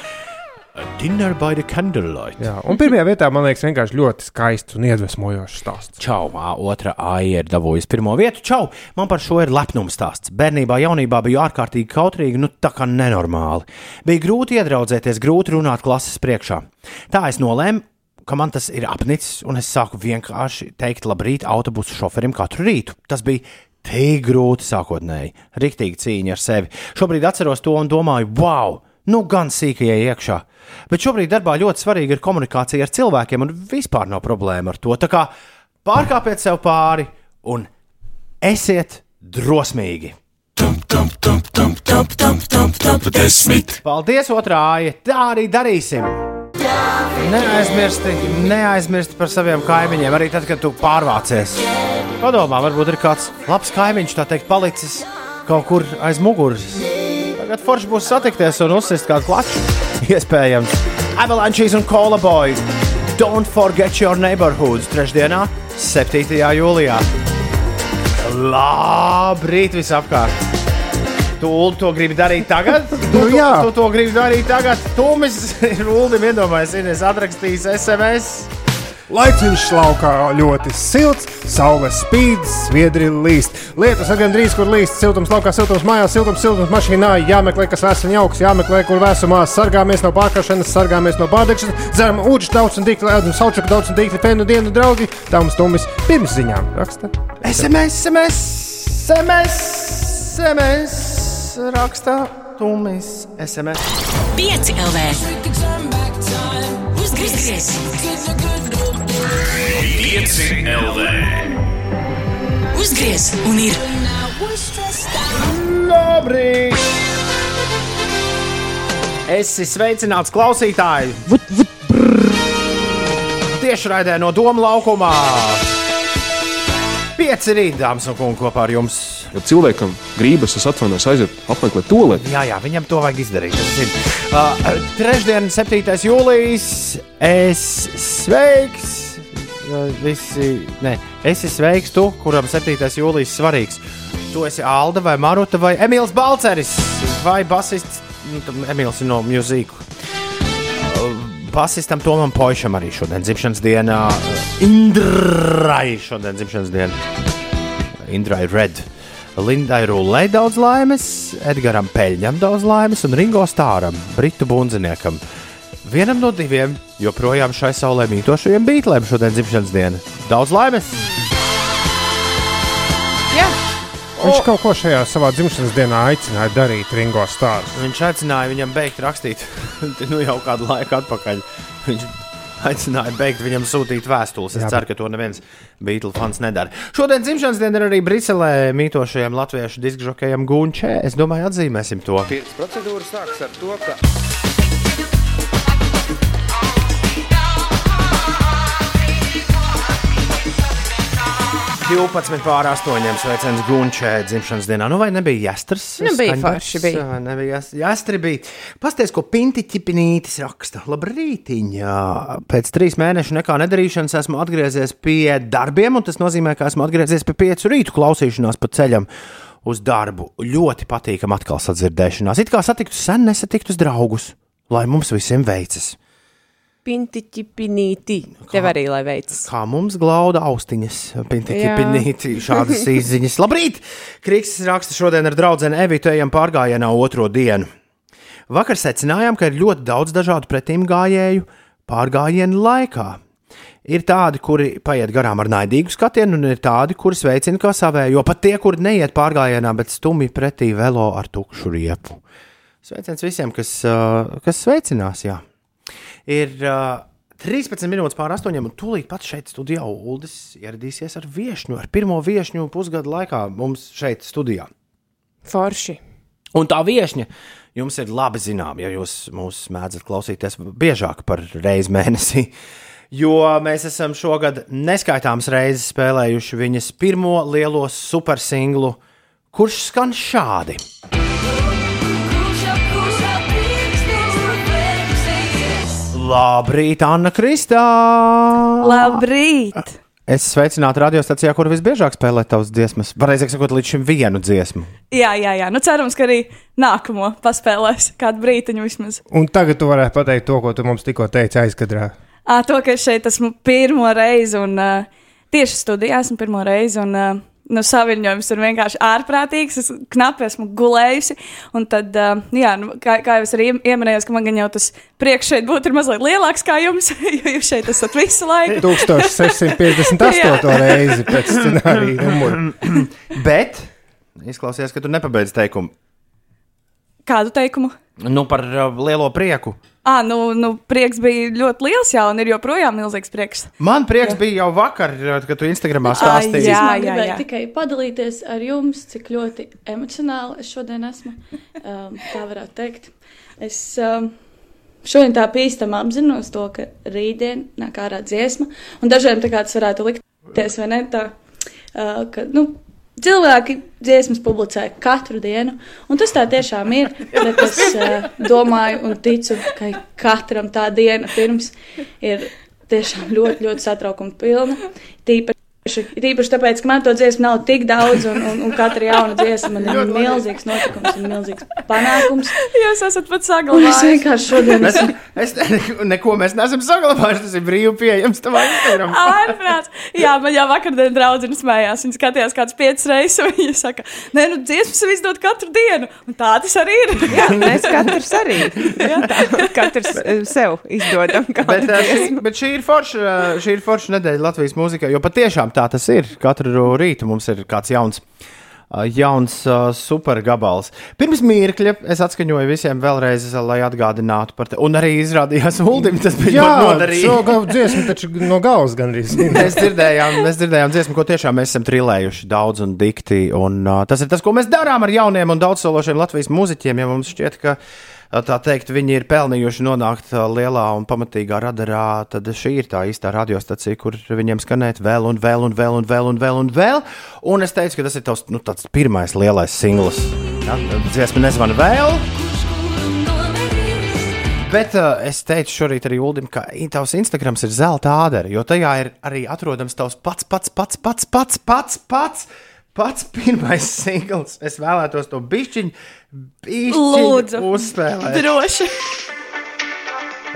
A dinner by the candlelight. Jā, un pirmajā vietā man liekas, vienkārši ļoti skaists un iedvesmojošs stāsts. Čau, ā, otra AIE ir dabūjusi pirmo vietu. Čau, man par šo ir lepnums stāsts. Bērnībā, jaunībā biju ārkārtīgi kautrīga, nu tā kā nenormāli. Bija grūti iedraudzēties, grūti runāt klases priekšā. Tā es nolēmu, ka man tas ir apnicis, un es sāku vienkārši teikt labrīt autobusu šoferim katru rītu. Tas bija tik grūti sākotnēji, rīktīgi cīņa ar sevi. Šobrīd atceros to un domāju, wow! Nu, gan sīkajai iekšā. Bet šobrīd darbā ļoti svarīga ir komunikācija ar cilvēkiem, un vispār nav problēma ar to. Tā kā pārkāpiet sev pāri un esiet drosmīgi. Paldies, otrā aija. Tā arī darīsim. Neaizmirsti, neaizmirsti par saviem kaimiņiem, arī tad, kad tu pārvācies. Padomā, varbūt ir kāds labs kaimiņš, tā teikt, palicis kaut kur aiz muguras. Tagad forši būs satikties un uzsist kādu klaču. Iespējams, Avalanches un Cola Boy. Don't forget your neighborhoods trešdienā, 7. jūlijā. Labrīt, visapkārt! Tu Ulu, to gribi darīt tagad? Tu, Nu, tu, jā. tu to gribi darīt tagad. Tūmis [laughs] ir Ulim iedomājies, ir atrakstījis SMS. Laiciņš laukā ļoti silts, saule spīd, sviedri līst. Lietus ar gandrīz, kur līst, siltums laukā, siltums mājās, siltums, siltums mašīnā. Jāmeklē, kas vēs un jauks, jāmeklē, kur vēsumā sargāmies no pārkāršanas, sargāmies no pārdegšanas, dzeram ūdens daudz un dīkli, ēdam saučaku daudz un dīkli, fenu dienu draugi. Tāms tumis pirms ziņām raksta. SMS, SMS, SMS, SMS, rakstā Tūmis, SMS. 5 LV. Uzgriez! 5 LV. Uzgriez! Un ir Labrīt! Esi sveicināts klausītāji! Tieši raidē no Doma laukumā! Pieci rīt, dāmas un kungi, kopā ar jums. Ja cilvēkam gribas, es atvainojos, aiziet apmeklēt to lietu. Jā, jā, viņam to vajag izdarīt. es. Uh, trešdien, 7. jūlijas, es sveiks! Uh, Visi, ne, es esmu sveiks, tu, kuram 7. jūlijas svarīgs. Tu esi Alda vai Maruta vai Emīls Balceris vai basists. Nu, Emīls no mūzika. Basistam Tomam Pošam arī šodien dzimšanas dienā. Indrai šodien dzimšanas dienā. Indrai Red. Lindai Rūlē daudz laimes, Edgars Peļņam daudz laimes un Ringo Stāram, Britu bundziniekam. Vienam no diviem joprojām šai saulē mītošajiem beigļiem šodien dzimšanas diena. Daudz laimes! Jā, Viņš kaut ko šajā savā dzimšanas dienā aicināja darīt Ringo Stāru. Viņš aicināja viņam beigt rakstīt, [laughs] nu jau kādu laiku atpakaļ. Viņš aicināja beigt viņam sūtīt vēstules. Es Jā, ceru, ka to neviens Beatles fans nedara. Šodien dzimšanas diena ir arī Briselē mītošajam latviešu diskžokejam Gunčē. Es domāju, atzīmēsim to. Pirms procedūra sākas ar to, ka 12 pār 8. Sveiciens Gunčē dzimšanas dienā. Nu, vai nebija jāstras? Nu, bija forši, bija. Nebija jāstri bija. Pasties, ko Pinti ķipinītis raksta. Labrītiņā. Pēc trīs mēnešu nekā nedarīšanas esmu atgriezies pie darbiem, un tas nozīmē, ka esmu atgriezies pie piecu rītu klausīšanās pa ceļam. Uz darbu ļoti patīkam atkal sadzirdēšanās. It kā satiktu sen nesatiktus draugus, lai mums visiem veicas. Pintiķi, pinīti. Tev arī lai veicas. Kā mums glauda austiņas, pintiķi, Jā. pinīti, šādas [laughs] izziņas. Labrīt! Krīks raksta šodien ar draugu Evitu ejam pārgājienā otro dienu. Vakar secinājām, ka ir ļoti daudz dažādu pretīm gājēju pārgājienu laikā. Ir tādi, kuri paiet garām ar naidīgu skatienu, un ir tādi, kuri sveicina kā savējo. Pat tie, kuri neiet pārgājienā, bet stumj pretī velo ar tukšu riepu. Sveiciens visiem, kas, kas sveicinās! Jā. Ir uh, 13 minūtes pār 8, un tūlīt pat šeit studijā Uldis ieradīsies ar viesņu, ar pirmo viesņu pusgadu laikā mums šeit studijā. Forši. Un tā viesņa jums ir labi zināma, ja jūs mūs mēdzat klausīties biežāk par reizi mēnesī. Jo mēs esam šogad neskaitāmas reizes spēlējuši viņas pirmo lielo supersinglu, kurš skan šādi. Labrīt, Anna Kristā! Labrīt! Es sveicinātu radiostacijā, kur visbiežāk spēlē tavas dziesmas. Pareizāk sakot, līdz šim vienu dziesmu. Jā, jā, jā. Nu, cerams, ka arī nākamo paspēlēs kādu brīdiņu vismaz. Un tagad tu varētu pateikt to, ko tu mums tikko teici aizkadrā. À, to, ka es šeit esmu pirmo reizi un uh, tieši studijā esmu pirmo reizi. Un, uh, Nu, saviņojums ir vienkārši ārprātīgs. Es knapi esmu gulējusi. Un tad, uh, jā, nu, kā, kā jau es arī iem- ieminēju, ka man gan jau tas priekš šeit būtu ir mazliet lielāks kā jums, [laughs] jo jūs šeit esat visu laiku. [laughs] 1658. [laughs] reizi pēc scenārija numura. [clears throat] Bet izklausās, ka tu nepabeidz teikumu. Kādu teikumu? Nu, par uh, lielo prieku. Ah, nu, nu, prieks bija ļoti liels, jā, un ir joprojām milzīgs prieks. Man prieks bija jau vakar, uh, kad tu Instagramā stāstīji. jā, jā, gribēju jā. tikai padalīties ar jums, cik ļoti emocionāli es šodien esmu. Um, tā varētu teikt. Es um, šodien tā pīstam apzinos to, ka rītdien nāk ārā dziesma, un dažiem tā kā tas varētu likties, vai ne? Tā, uh, ka, nu, Cilvēki dziesmas publicē katru dienu, un tas tā tiešām ir. [laughs] Bet es uh, domāju un ticu, ka katram tā diena pirms ir tiešām ļoti, ļoti satraukuma pilna. Tīpaši, tīpaši tāpēc, ka man to dziesmu nav tik daudz, un, un, un katra jauna dziesma man ir milzīgs notikums un milzīgs panākums. Jūs esat pat Un es saglabājis. vienkārši šodien Mēs, esmu. es, neko mēs neesam saglabājuši. Tas ir brīvi pieejams tavā Instagramā. Ārprāts. Jā, man jau vakardien draudzene smējās. Viņa skatījās kāds piecas reizes, un viņa saka, nē, nu, dziesmas ir izdot katru dienu. Un tā tas arī ir. Jā, mēs [laughs] katrs arī. Tā, katrs eh, sev izdodam Bet, dziesmu. bet šī ir forša, šī ir forša nedēļa Latvijas mūzikā, jo patiešām tā tas ir. Katru rītu mums ir kāds jauns. Jauns uh, supergabals. Pirms mirkļa es atskaņoju visiem vēlreiz, lai atgādinātu par te. Un arī izrādījās Uldim, tas bija ļoti noderīgi. dziesmu taču no galvas gandrīz. [laughs] Mēs dzirdējām, mēs dzirdējām dziesmu, ko tiešām mēs esam trilējuši daudz un dikti. Un, uh, tas ir tas, ko mēs darām ar jauniem un daudzsološiem Latvijas mūziķiem. Ja mums šķiet, ka uh, tā teikt, viņi ir pelnījuši nonākt uh, lielā un pamatīgā radarā, tad šī ir tā īstā radiostacija, kur viņiem skanēt vēl un vēl un vēl un vēl un vēl un vēl. Un es teicu, ka tas ir tavs nu, pirmais lielais singls. Ja? Dziesma nezvan vēl. Bet uh, es teicu šorīt arī Ulim, ka tavs Instagrams ir zelta ādara, jo tajā ir arī atrodams tavs pats, pats, pats, pats, pats, pats, pats, pats pirmais [laughs] singls. Es vēlētos to bišķiņu, Lūdzu. uzspēlēt. Droši.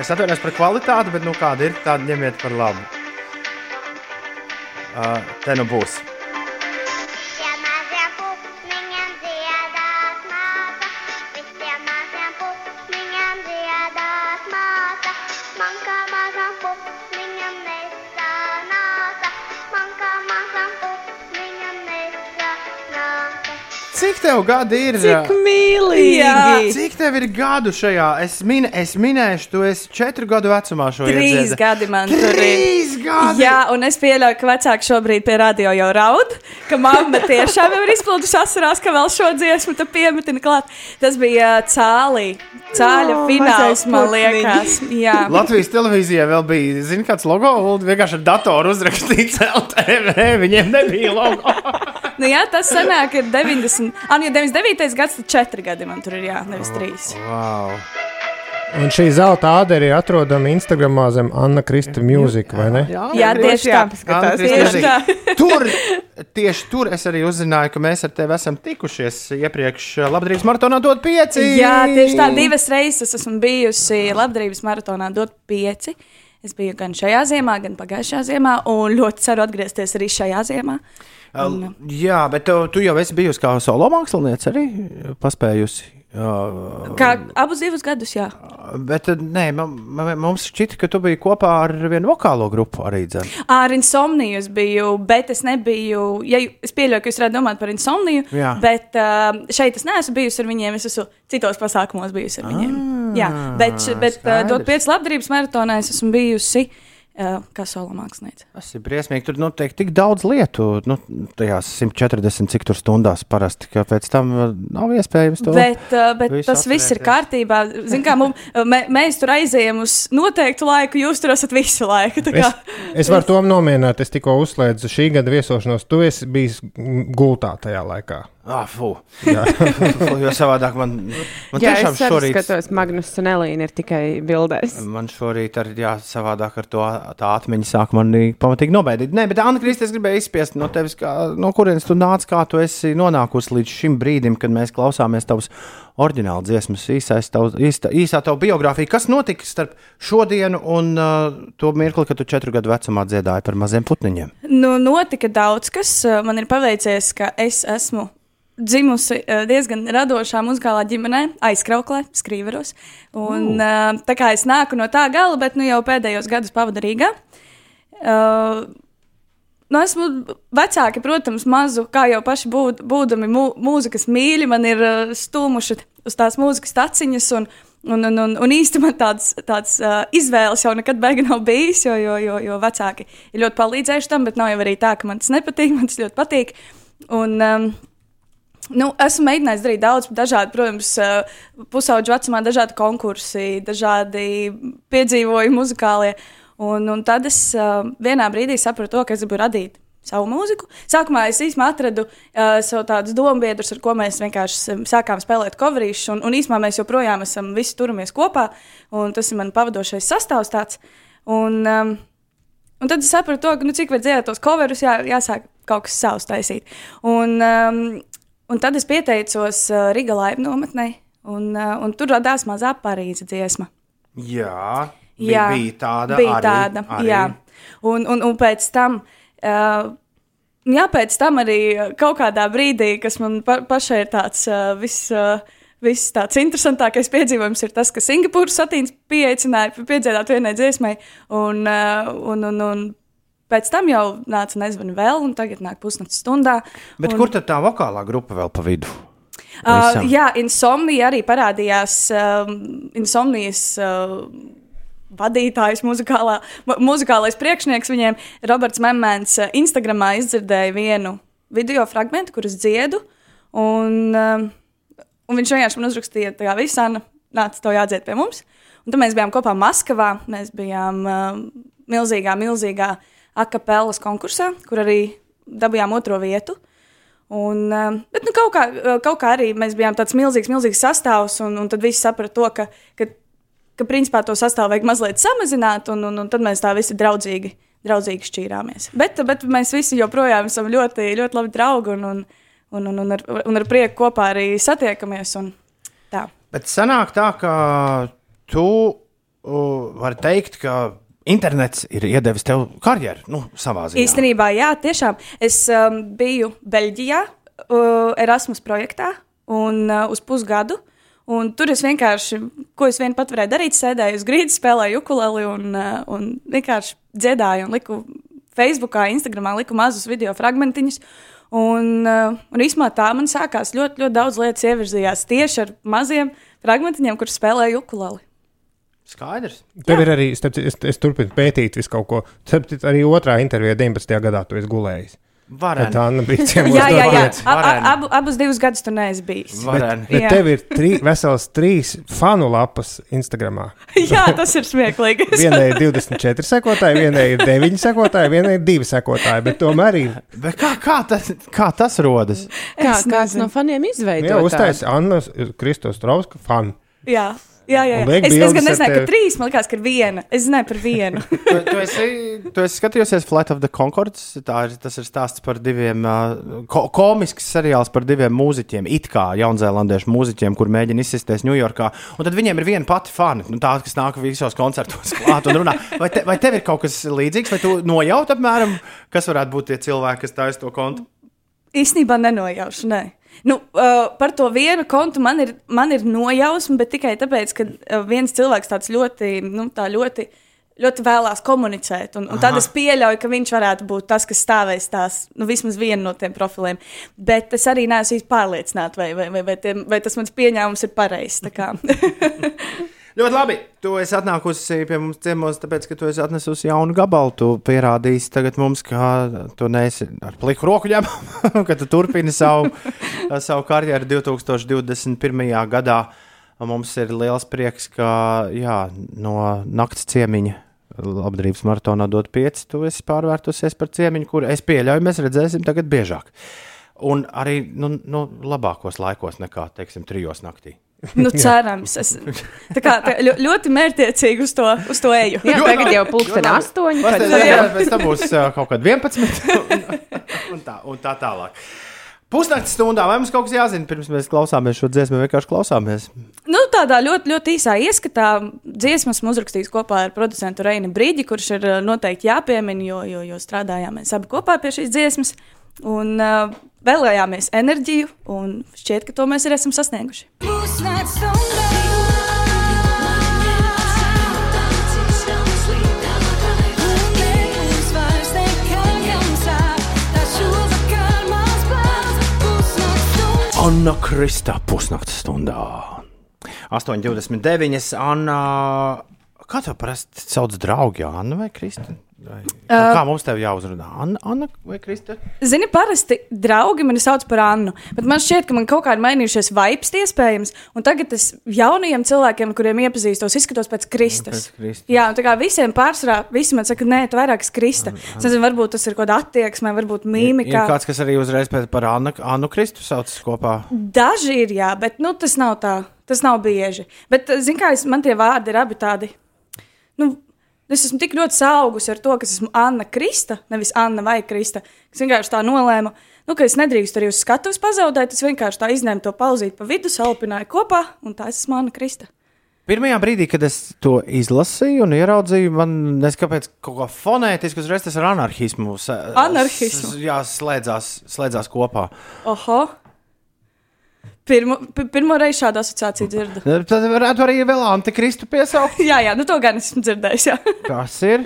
Es atvainojos par kvalitāti, bet nu kāda ir, tāda ņemiet par labu. Uh, te nu būs. Cik tev gadi ir? Cik mīlīgi! Jā. Cik tev ir gadu šajā? Es, min, es minēšu, tu esi četru gadu vecumā šo Trīs iedziedi. gadi man tur ir. Trīs gadi! Jā, un es pieļauju, ka vecāki šobrīd pie radio jau raud, ka mamma tiešām jau ir izplūdusi asarās, ka vēl šo dziesmu tu piemetina klāt. Tas bija cālī, cāļa O, fināls, man liekas. Jā. Latvijas televīzijā vēl bija, zini, kāds logo, vienkārši ar datoru uzrakstīts LTV, viņiem nebija logo. Nu, jā, tas sanāk, ir 90. Ah, nu, ja 99. gads, tad 4 gadi man tur ir, jā, nevis 3. Wow. Un šī zelta ādera ir atrodama Instagramā zem Anna Krista Mūzika, vai ne? Jā, tieši tā. jāpaskatās. Tieši tā. [laughs] Tur, tieši tur es arī uzzināju, ka mēs ar tevi esam tikušies iepriekš Labdarības maratonā dot pieci. Jā, tieši tā. Divas reizes esmu bijusi labdarības maratonā, dot pieci. Es biju gan šajā ziemā, gan pagājušajā ziemā, un ļoti ceru atgriezties arī šajā ziemā. Uh, Jā, bet tu, tu jau esi bijusi kā solo mākslinieca arī paspējusi. Uh, Kā abus divus gadus, jā. bet uh, nē, mums šķita, ka tu biji kopā ar vienu vokālo grupu arī. Dzen. Ar insomniju es biju, bet es nebiju. Ja, es pieļauju, ka jūs varētu domāt par insomniju, Jā. bet uh, šeit es neesmu bijusi ar viņiem. Es esmu citos pasākumos bijusi ar viņiem. Jā, bet, bet uh, dot pieci labdarības maratonā es esmu bijusi uh, kā solo māksliniece. Tas ir briesmīgi. Tur notiek tik daudz lietu, nu, tajās 140 cik tur stundās parasti, ka pēc tam uh, nav iespējams to Bet, uh, bet visu tas viss ir kārtībā. Zin, kā, mum, mē, mēs tur aizējām uz noteiktu laiku, jūs tur esat visu laiku. tā Es, kā- es varu to nomierināt. Es tikko uzslēdzu šī gada viesošanos. Tu esi bijis gultā tajā laikā. Ah, fu. Fu, jo savādāk man, man Jā, tiešām es šorīt. skatos, Magnus un Elīna ir tikai bildēs. Man šorīt arī jā, savādāk ar to tā atmiņa sāk man pamatīgi nobeidīt. Nē, bet Anna Kristē, es gribēju izspiest no tevis, kā, no kurienes tu nāc, kā tu esi nonākusi līdz šim brīdim, kad mēs klausāmies tavas oriģināla dziesmas, īsais tavu, īsta, īsā tavu biogrāfiju. Kas notika starp šodienu un uh, to mirkli, kad tu četru gadu vecumā dziedāji par maziem putniņiem? Nu, notika daudz kas. Man ir paveicies, ka es esmu dzimusi uh, diezgan radošā muzikālā ģimenē, aizkrauklē, skrīveros. Un, uh, tā kā es nāku no tā gala, bet nu, jau pēdējos gadus pavadu Rīgā. Uh, Nu, esmu vecāki, protams, mazu, kā jau paši būd, būdami mū, mūzikas mīļi, man ir uh, stūmuši uz tās mūzikas taciņas, un, un, un, un, un man tāds, tāds uh, izvēles jau nekad beigas nav bijis, jo, jo, jo, jo vecāki ir ļoti palīdzējuši tam, bet nav jau arī tā, ka man tas nepatīk, man tas ļoti patīk. Un, um, Nu, esmu mēģinājis darīt daudz, dažādu, protams, uh, pusauģu vecumā, dažādi konkursi, dažādi piedzīvojumi muzikālie. Un, un tad es uh, vienā brīdī sapratu, to, ka es gribu radīt savu mūziku. Sākumā es īstenībā atradu uh, sev tādus dombiedrus, ar ko mēs vienkārši sākām spēlēt coverīšus. Un, un īstenībā mēs joprojām esam visi turamies kopā, un tas ir mans pavadošais sastāvs. Tāds. Un, um, Un tad es sapratu, to, ka, nu, cik var dzirdēt tos coverus, jā, jāsāk kaut kas savs taisīt. Un, um, un tad es pieteicos uh, Riga laiva nometnē, un, uh, un tur radās mazā Parīzes dziesma. Jā, Jā, bija, bija tāda. bija arī, tāda. Arī. Jā. Un, un, un pēc tam. Uh, Jā, pēc tam arī kaut kādā brīdī, kas man pa pašai ir tāds uh, viss. Uh, Viss tāds interesantākais piedzīvojums ir tas, ka Singapūras satīns pieaicināja piedziedāt vienai dziesmai, un, uh, un, un, un pēc tam jau nāca nezvani vēl, un tagad nāk pusnakts stundā. Bet un, kur tad tā vokālā grupa vēl pa vidu? Uh, jā, insomnija arī parādījās. Um, insomnijas uh, vadītājs, muzikālā, mu- muzikālais priekšnieks viņiem, Roberts Memens, uh, Instagramā izdzirdēja vienu video fragment, kurus dziedu. Un, um, un viņš vienkārši man uzrakstīja, tā kā visāna nāca to jādzied pie mums. Un tad mēs bijām kopā Maskavā. Mēs bijām um, milzīgā, milzīgā akapelas konkursā, kur arī dabūjām otro vietu. Un, um, bet nu, kaut, kā, kaut kā arī mēs bijām tāds milzīgs, milzīgs sastāvs, un, un tad visi saprata to, ka, ka, ka principā to sastāvu vajag mazliet samazināt, un, un, un tad mēs tā visi draudzīgi, draudzīgi šķīrāmies. Bet, bet mēs visi joprojām esam ļoti, ļoti labi draugi, un, un, un, un, un, ar, un ar prieku kopā arī satiekamies. Bet sanāk tā, ka tu uh, vari teikt, ka internets ir iedevis tev karjeru, nu, savā ziņā. Īstenībā, jā, tiešām. Es um, biju Beļģijā, uh, Erasmus projektā un uh, uz pusgadu. Un tur es vienkārši, ko es vien pat varēju darīt, sēdēju uz grīdas, spēlēju ukuleli un, uh, un vienkārši dziedāju un liku Facebookā, Instagramā, liku mazus video fragmentiņus. Un, uh, un īsumā tā man sākās ļoti, ļoti daudz lietas ievirzījās tieši ar maziem fragmentiņiem, kurus spēlēju ukulali. Skaidrs. Tev ir arī, starp es, es turpinu pētīt visu kaut ko. Starp arī otrā intervijā 19. gadā tu esi gulējis. Vareni. Tā Anna bija [laughs] ciemos Jā, jā, jā. darbietis. A, a, Vareni. abu, abus divus gadus tur neesmu bijis. Vareni. Bet Jā. tev ir trī, vesels trīs fanu lapas Instagramā. [laughs] jā, tas ir smieklīgi. [laughs] Vienai ir 24 sekotāji, vienai ir 9 sekotāji, vienai ir 2 sekotāji. Bet tomēr ir. Bet kā, kā, tas, kā tas rodas? Kā kāds nezinu. no faniem Jā, izveidoja? uztaisīja Anna Kristus Trauska fanu. Jā. Jā, jā, jā. Es, es gan nezināju, ka trīs, man liekas, ka ir viena. Es zināju par vienu. [laughs] Tu, tu, esi, tu esi skatījies Flight of the Concords. Tā ir, tas ir stāsts par diviem ko, komisks seriāls par diviem mūziķiem, it kā jaunzēlandiešu mūziķiem, kur mēģina izsisties Ņujorkā. Un tad viņiem ir viena pati fani, nu, tā, kas nāk visos koncertos [laughs] klāt un runā. Vai, te, vai tev ir kaut kas līdzīgs, vai tu nojaut apmēram, kas varētu būt tie cilvēki, kas taisa to kontu? Īstenībā nenojaušu. Nē. Nu, uh, par to vienu kontu man ir, man ir nojausma, bet tikai tāpēc, ka uh, viens cilvēks tāds ļoti, nu, tā ļoti, ļoti vēlās komunicēt. Un, un tad es pieļauju, ka viņš varētu būt tas, kas stāvēs tās, nu, vismaz vienu no tiem profiliem. Bet es arī neesmu īsti pārliecināta, vai, vai, vai, vai, tiem, vai tas mans pieņēmums ir pareizs. [laughs] Ļoti labi. Tu esi atnākusi pie mums ciemos, tāpēc, ka tu esi atnesusi jaunu gabalu. Tu pierādīsi tagad mums, ka tu neesi ar pliku roku ņemam, [laughs] ka tu turpini savu, [laughs] savu karjeru 2021. gadā. Mums ir liels prieks, ka jā, no nakts ciemiņa labdarības maratonā dot pieci. Tu esi pārvērtusies par ciemiņu, kur es pieļauju, mēs redzēsim tagad biežāk. Un arī nu, nu, labākos laikos nekā, teiksim, trijos naktī. Nu, [laughs] cerams. Es, tā kā, tā, ļo- ļoti mērķiecīgi uz to, uz to eju. Jā, Ļoti tagad jau pulksten astoņi. Tam, jā, pēc tam būs kaut kāda 11 [laughs] un, un, tā, un tā tālāk. Pusnakts stundā, vai mums kaut kas jāzina, pirms mēs klausāmies šo dziesmu, vienkārši klausāmies? Nu, tādā ļoti, ļoti īsā ieskatā dziesmas esmu uzrakstījis kopā ar producentu Reini Brīdi, kurš ir noteikti jāpiemina, jo, jo, jo strādājām mēs abi kopā pie šīs dziesmas. Un uh, vēlējāmies enerģiju, un šķiet, ka to mēs arī esam sasnieguši. Anna Kristā pusnakts stundā. 8,29. Anna, kā tev parasti sauc draugi, Anna vai Krista? Vai, uh, kā mums te jāuzrunā? Anna, Anna vai Krista? Zini, parasti draugi mani sauc par Annu, bet man šķiet, ka man kaut kā ir mainījušies vibes, iespējams. Un tagad es jaunajiem cilvēkiem, kuriem iepazīstos, izskatos pēc Kristas. Pēc Kristas. Jā, un tā kā visiem pārsvarā, visi man saka, nē, tu vairāk esi Krista. Es nezinu, varbūt tas ir kaut kāda attieksme, varbūt Ir mīmika. kāds, kas arī uzreiz pēc par Annu, Annu Kristu sauc kopā. Daži ir, jā, bet nu, tas nav tā. Tas nav bieži. Bet, zināmā mērā, man tie vārdi ir abi tādi. Nu, es esmu tik ļoti augusi ar to, ka es esmu Anna Krista, nevis Anna vai Krista. Es vienkārši tā nolēmu, nu, ka es nedrīkstu arī uz skatuves pazaudēt. Es vienkārši tā izņēmu to pauzīt pa vidu, salpināju kopā, un tā es esmu Anna Krista. Pirmajā brīdī, kad es to izlasīju un ieraudzīju, man kāpēc kaut kā fonētiski uzreiz tas ar anarchismu. Anarchismu. Jā, slēdzās, slēdzās kopā. Oho! Pirmo, pi- pirmo reizi šādu asociāciju dzirdu. Tad varētu arī vēl antikristu piesaukt. [laughs] jā, jā, nu to gan esmu dzirdējis. Kas [laughs] ir.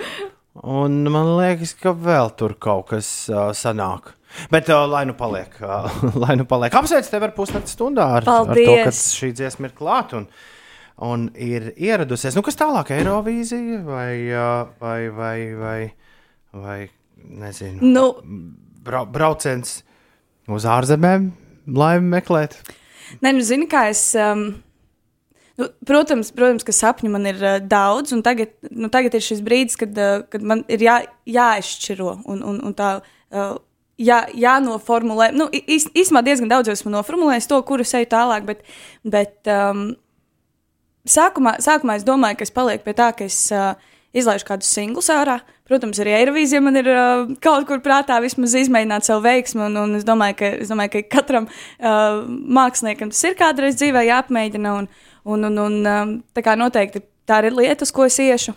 Un man liekas, ka vēl tur kaut kas uh, sanāk. Bet, uh, lai nu paliek, uh, [laughs] lai nu paliek. Apsveic tevi ar pusnakts stundā, ar, ar to, ka Paldies. šī dziesma ir klāta un, un ir ieradusies. Nu, kas tālāk, Eirovīzija vai, uh, vai, vai, vai, vai nezinu, Nu, brau, brauciens uz ārzemēm, laimi meklēt. Nē, nu, zini, kā es. Um, nu, protams, protams, ka sapņu man ir uh, daudz, un tagad, nu, tagad ir šis brīdis, kad, uh, kad man ir jā, jāizšķiro un, un, un tā. Uh, Jā, jānoformulē. Nu, īstenībā diezgan daudz esmu noformulējis to, kuru eju tālāk, bet, bet um, sākumā, sākumā es domāju, ka es palieku pie tā, ka es uh, izlaižu kādus singlus ārā. Protams, arī Eirovīzija man ir uh, kaut kur prātā vismaz izmēģināt savu veiksmu, un, un es, domāju, ka, es domāju, ka katram uh, māksliniekam tas ir kādreiz dzīvē jāapmēģina, un, un, un, un um, tā kā noteikti tā ir lieta, uz ko es iešu.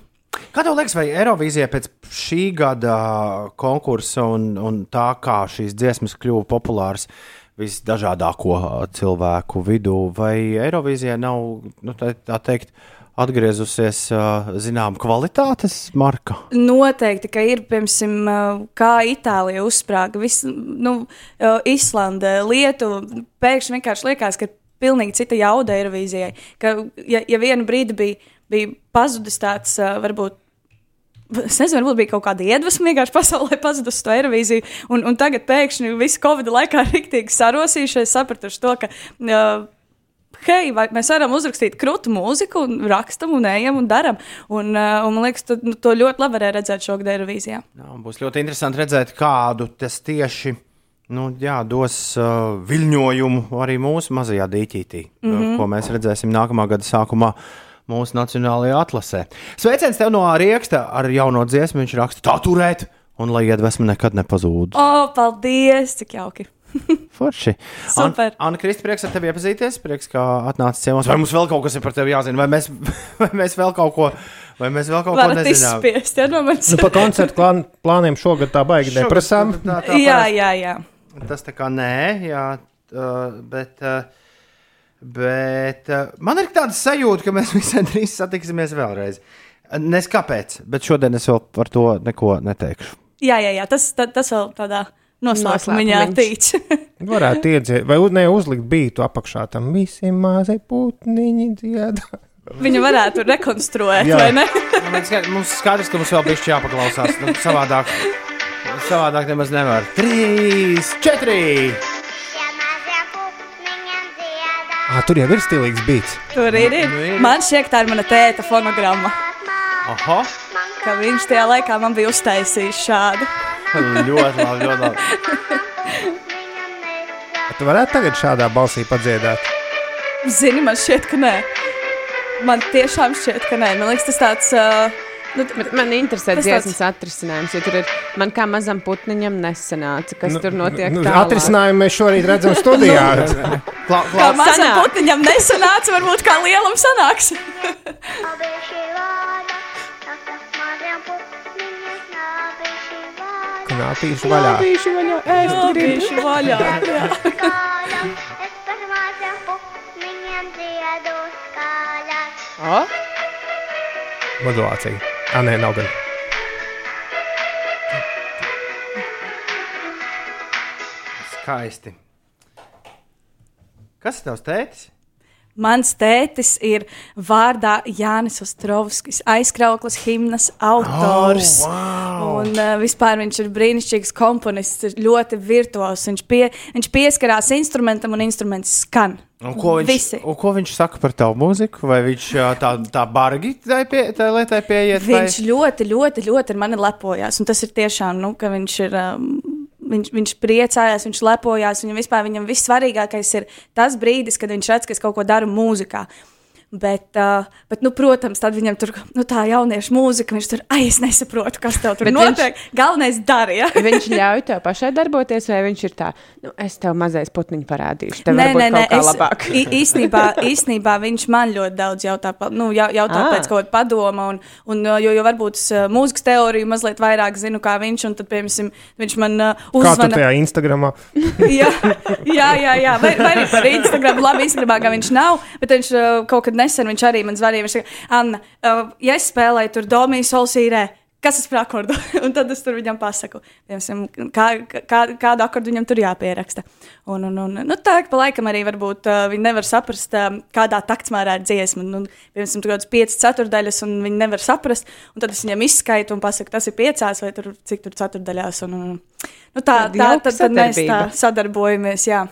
Kā tev liekas, vai Eirovīzijā pēc šī gada konkursa un, un tā, kā šīs dziesmas kļuva populāras visdažādāko cilvēku vidū, vai Eirovīzijā nav, nu, tā, tā teikt, atgriezusies zinām kvalitātes marka. Noteikti, ka ir, piemēram, kā Itālija uzsprāga, vis, nu, Islande, Lietuva. Pēkšņi vienkārši liekas, ka ir pilnīgi cita jauda Eirovīzijai. Ka, ja, ja vienu brīdi bija, bija pazudis tāds, varbūt. Es nezinu, varbūt bija kaut kāda iedvesma vienkārši pasaulē pazudusi to Eirovīziju, un, un tagad pēkšņi visu Covid laikā [laughs] rīktīgi sarosījušies, sapratuši to, ka uh, hei, vai mēs varam uzrakstīt krūtu mūziku, un rakstam, un ejam, un darām. Un, uh, un man liekas, tu, nu, to ļoti labi varēja redzēt šogad Eirovīzijā. Jā, būs ļoti interesanti redzēt, kādu tas tieši nu, jā, dos uh, viļņojumu arī mūsu mazajā dīķītī, mm Mhm. -hmm. ko mēs redzēsim nākamā gada sākumā. Mūsu nacionālajā atlasē. Sveiciens tev no Rieksta ar jauno dziesmu. Viņš raksta, tā turēt, un lai iedvesma nekad nepazūd. O, paldies! Cik jauki! [laughs] Forši. Super. An Anna Kristi, prieks ar tevi iepazīties. Prieks, ka atnācis ciemos. Vai mums vēl kaut kas ir par tevi jāzina, vai mēs, [laughs] vai mēs vēl kaut ko, vai mēs vēl kaut ko Varat nezinām? izspiest, ja no manis. Nu, par koncertu plān, plāniem šogad tā baigi Šogad neprasām. tā- tā Jā, jā, jā. Tas tā kā nē, jā, uh, bet, uh, bet uh, man ir tāda sajūta, ka mēs [laughs] visai drīz satiksimies vēlreiz. Nes kāpēc, bet šodien es vēl par to neko neteikšu. Jā, jā, jā. Tas, ta, tas vēl tādā noslēpumā Noslēpumiņš. tīč. [laughs] Varētu iedzēt, vai ne uzlikt bītu apakšā tam visi mazi putniņi dziedā. Viņu varētu rekonstruēt, Jā. vai ne? Ka Mums skaidrs, ka mums vēl bija jāpaklausās. Nu, savādāk, savādāk nemaz nevar. Trīs, četri! Ah, tur jau ir stilīgs bīts. Tur ir. ir. Nu, ir. Man šķiet, tā ir mana tēta fonogramma. Aha! Ka viņš tajā laikā man bija uztaisījis šādu. Ļoti labi, ļoti labi. Tu varētu tagad šādā balsī padziedāt. Zini, man šķiet, ka nē. Man tiešām šķiet, ka nē. Man liekas, tas tāds. Uh, nu, Bet man interesē dziesmas atrisinājums, jo tur ir man kā mazam putniņam nesanāca, kas nu, tur notiek. Nu, tālāk. atrisinājumu mēs šorīt redzam studijā. Kla, kā kla, mazam sanāk. putiņam nesanāca, varbūt kā lielam sanāks. Knāpīšu vaļā. Bīši vaļā, gribu. Tieši vaļā. Jā. O, Modulācija. Ah, nē, nav gan. skaisti. Kas ir tavs tētis? Mans tētis ir vārdā Jānis Ostrovskis, aizkrauklas himnas autors. Oh, wow. Un uh, vispār viņš ir brīnišķīgs komponists, ir ļoti virtuos. Viņš, pie, viņš pieskarās instrumentam un instruments skan. Un ko, viņš, Visi. un ko viņš saka par tavu mūziku? Vai viņš tā, tā bargi tai pie, tai lietai pieiet? vai- Viņš ļoti, ļoti, ļoti ar mani lepojās. Un tas ir tiešām, nu, ka viņš ir. Um, Viņš, viņš priecājās, viņš lepojās. Viņam vispār viņam vissvarīgākais ir tas brīdis, kad viņš redz, ka es kaut ko daru mūzikā. Bet, uh, bet nu, protams, tad viņam tur nu, tā jauniešu mūzika, viņš tur, ah, es nesaprotu, kas tev tur Bet notiek. Viņš... Galvenais darīja. [laughs] Viņš ļauj tev pašai darboties, vai viņš ir tā, nu, es tev mazais putniņu parādīšu. Tev Nē, nē, nē, kā es, labāk. ī- [laughs] īstenībā, īstenībā viņš man ļoti daudz jautā, pa- nu, jau- jautā Ah. pēc kaut kāda padoma, un, un, uh, jo, jo varbūt es uh, mūzikas teoriju mazliet vairāk zinu kā viņš, un tad, piemēram, viņš man uh, Kā tu tajā Instagramā? [laughs] jā, jā, jā, jā. Vai, vai arī par Instagram. Labi, Instagramā gan viņš nav, bet viņš uh, kaut kad nesen viņš arī man zvanīja. Viņš teica, Anna, uh, ja es spēlēju tur Domiju Solsīrē. Kas tas par akordu? [laughs] un tad es tur viņam pasaku, piemēram, kā, kā, kādu akordu viņam tur jāpieraksta. Un, un, un, nu, tā pa laikam arī varbūt uh, viņi nevar saprast, uh, kādā taktsmērā ir dziesma. Nu, piemēram, tur kaut kādas piecas ceturdaļas, un viņi nevar saprast. Un tad es viņam izskaitu un pasaku, tas ir piecās vai tur, cik tur ceturdaļās. Un, un, nu, tā, Tāda tā, tad, tad mēs tā sadarbojamies. Jā.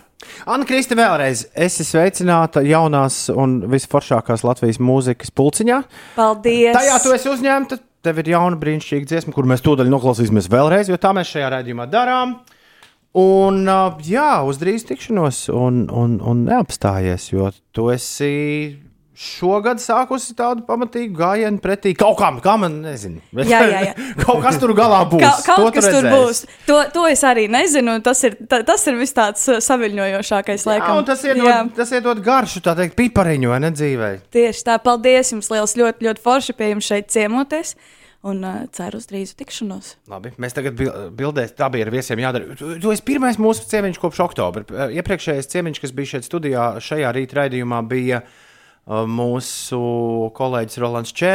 Anna Krista, vēlreiz. Esi sveicināta jaunās un visforšākās Latvijas mūzikas pulciņā. Paldies! Tajā tu esi uzņemta. Tev ir jauna brīnišķīga dziesma, kur mēs tūdaļ noklausīsimies vēlreiz, jo tā mēs šajā raidījumā darām. Un, jā, uz drīz tikšanos, un, un, un neapstājies, jo tu esi šogad sākusi tādu pamatīgu gājienu pretī kaut kam, kā man nezinu. Bet Jā, jā, jā. [laughs] kaut kas tur galā būs. Ka, to kaut tu kas tur būs. To, to es arī nezinu. Tas ir, ta, tas ir vis tāds uh, saviļņojošākais, Jā, laikam. un tas iedod, tas iedod garšu, tā teikt, pipariņu, vai ne dzīvē. Tieši tā, paldies jums liels, ļoti, ļoti forši pie jums šeit ciemoties. Un uh, ceru uz drīzu tikšanos. Labi, mēs tagad bil- bildēs, tā bija ar viesiem jādara. Tu, tu esi pirmais mūsu ciemiņš kopš oktobra. Iepriekšējais ciemiņš, kas bija šeit studijā, šajā rīta raidījumā, bija uh, mūsu kolēģis Rolands Čē.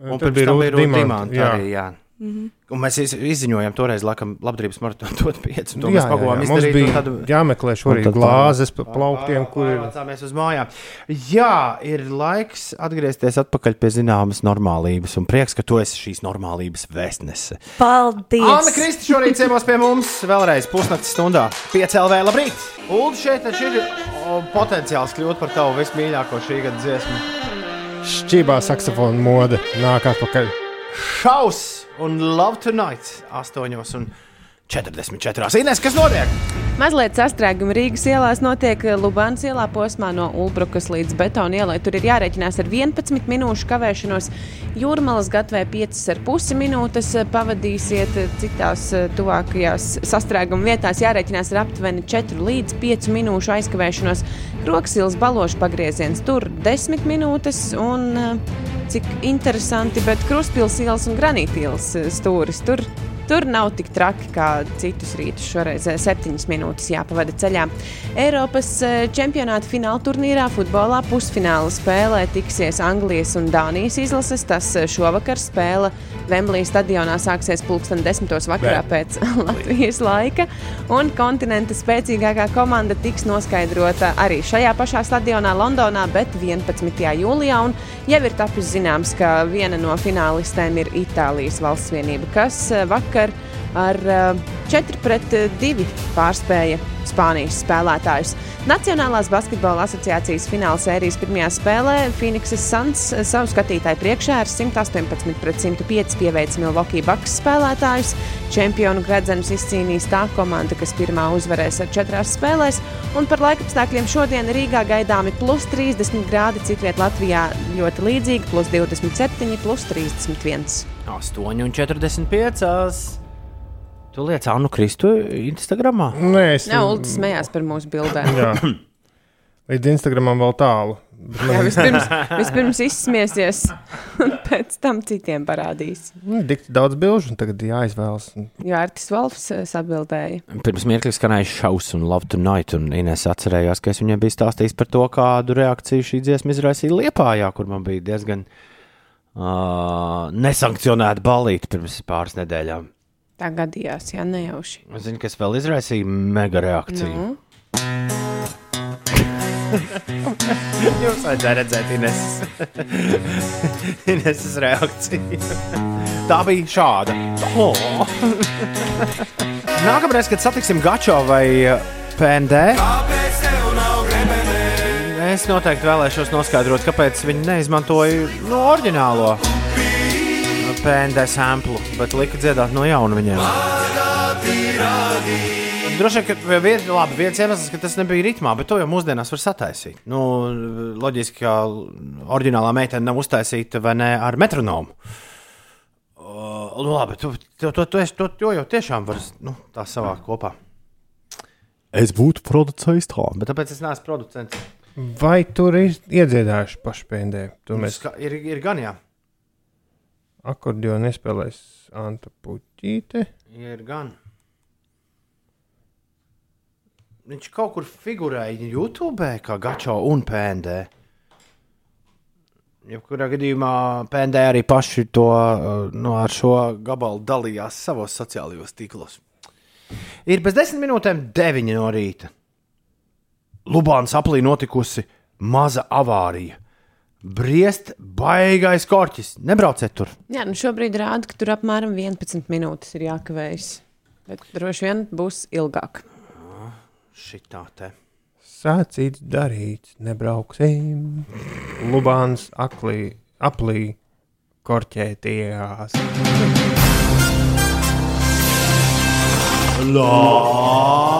Un Tad pirms bija tam bija Rūta Jā. Mhm. Un mēs iz, izziņojām toreiz, laikam, labdarības maratonu dot pieci. un To Jā, mēs jā. Mums bija un tad- jāmeklē šorīt un tad glāzes pa plauktiem, kur ir- Pārvācāmies uz mājām. Jā, ir laiks atgriezties atpakaļ pie zināmas normālības. Un prieks, ka tu esi šīs normālības vēstnese. Paldies! Anna Kristi šorīt ciemos pie mums vēlreiz pusnakts stundā. 5 LV, labrīt! Ulu šeit taču ir o, potenciāls kļūt par tavu vismīļāko šī gada dziesmu. Šķībā saksofona mode nāk atpakaļ. Šaus un Love Tonight 8 un 44. Ines, kas notiek? Mazliet sastrēguma Rīgas ielās notiek Lubānas ielā posmā no Ulbrukas līdz Betona ielai. Tur ir jārēķinās ar 11 minūšu kavēšanos. Jūrmālas gatavē 5,5 minūtes pavadīsiet citās eh, tuvākajās sastrēguma vietās. Jārēķinās ar aptuveni 4 līdz 5 minūšu aizkavēšanos. Kroksils balošu pagrieziens tur 10 minūtes un eh, cik interesanti, bet Kruspils ielas un Granītielas eh, stūris tur Tur nav tik traki kā citus rītus. Šoreiz eh, septiņas minūtes jāpavada ceļā. Eiropas eh, čempionāta fināla turnīrā futbolā pusfināla spēlē tiksies Anglijas un Dānijas izlases. Tas eh, šovakar spēle Vemblī stadionā sāksies pulksten desmitos vakarā pēc [laughs] Latvijas laika. Un kontinenta spēcīgākā komanda tiks noskaidrota arī šajā pašā stadionā Londonā, bet 11. jūlijā. Un jau ir tapis zināms, ka viena no finālistēm ir Itālijas valsts vienība, kas eh, vakar ar eh, 4 pret 2 pārspēja Spānijas spēlētājus. Nacionālās basketbola asociācijas fināla sērijas pirmajā spēlē Phoenixes Suns eh, savu skatītāju priekšā ar 118 pret 105 pieveicis Milwaukee Bucks spēlētājus. Čempionu gredzenus izcīnījis tā komanda, kas pirmā uzvarēs ar četrās spēlēs. Un par laikapstākļiem šodien Rīgā gaidāmi plus 30 grādi, citviet Latvijā ļoti līdzīgi, plus 27, plus 31. 8 un 45. Tu liec Annu Kristu Instagramā? Nē, es Jā, Ulris smējās par mūsu bildēm. Jā. Līdz Instagramam vēl tālu. Bet Jā, man- vispirms, vispirms izsmiesies, un pēc tam citiem parādīs. Nu, Dikti daudz bilžu, un tagad jāizvēlas. Jo Artis Volfs eh, sabildēja. Pirms mirkļa skanēja šausmas un love tonight, un Inês atcerējās, ka es viņai biju stāstījis par to, kādu reakciju šī dziesma izraisīja Liepājā, kur man bija diezgan uh, nesankcionēta balīta pirms pāris nedēļām. Tā gadījās, jā, nejauši. Es zinu, kas vēl izraisīja mega reakciju. Nu, [laughs] Jūs vajadzēja redzēt Ineses, [laughs] Ineses reakciju. [laughs] Tā bija šāda. Oh. Nākamreiz, kad satiksim Gačo vai uh, PND, es noteikti vēlēšos noskaidrot, kāpēc viņi neizmantoja no oriģinālo PND samplu, bet lika dziedāt no jauna viņiem. Droši vien, ka viens, labi, viens iemesls, ka tas nebija ritmā, bet to jau mūsdienās var sataisīt. Nu, loģiski, ka oriģinālā meitene nav uztaisīta vai ne ar metronomu. Uh, labi, tu, tu, tu, tu, tu, to jau tiešām var nu, tā savākt kopā. Es būtu producējis tā, bet tāpēc es neesmu producents. Vai tur ir iedziedājuši paši pēdē? Tur mēs ir, ir gan jā, akordionu nespēlēs Anta Puķīte. ir gan. Viņš kaut kur figurēja YouTube, kā Gačo un PND. Jebkurā gadījumā PND arī paši to uh, no ar šo gabalu dalījās savos sociālajos tīklos. Ir bez desmit minūtēm deviņi no rīta. Lubāns aplī notikusi maza avārija. Briest baigais korķis. Nebrauciet tur. jā, nu šobrīd rāda, ka tur apmēram 11 minūtes ir jākavējas. Bet droši vien būs ilgāk. Šitā te. Sācīts darīts, nebrauksim. Lubāns aklī, aplī korķētījās. Labrīt,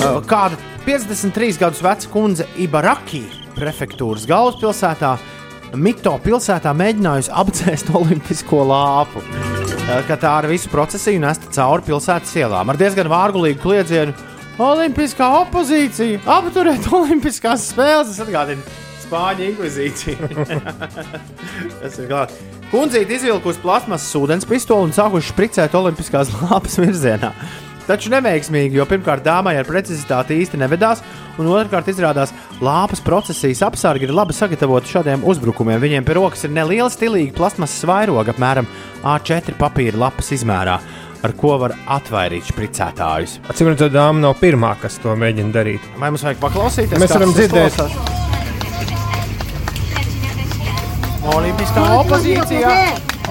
Uh, Kāda 53 gadus veca kundze Ibaraki prefektūras galvaspilsētā Mito pilsētā mēģinājusi apdzēst [laughs] olimpisko lāpu. Eh, Kad tā ar visu procesiju nesta cauri pilsētas ielām ar diezgan vārgulīgu kliedzienu. Olimpiskā opozīcija, apturēt olimpiskās spēles, tas atgādina Spāņu inkvizīciju. [laughs] Tas ir glābts. Kundzīte izvilkusi plasmasas ūdens pistoli un sākuši spricēt olimpiskās [laughs] lāpas virzienā. Taču neveiksmīgi, jo pirmkārt dāmai ar precizitāti īsti nevedās, un otrkārt izrādās, lāpas procesijas apsargi ir labi sagatavoti šādiem uzbrukumiem. Viņiem pie rokas ir neliela stilīga plasmasas vairoga, apmēram A4 papīra lapas izmērā, ar ko var atvairīt spricētājus. Atcīm redzot, dāma nav pirmā, kas to mēģina darīt. Vai mums vajag paklausīties? Mēs varam dzirdēt. klausās? Olimpiskā opozīcija!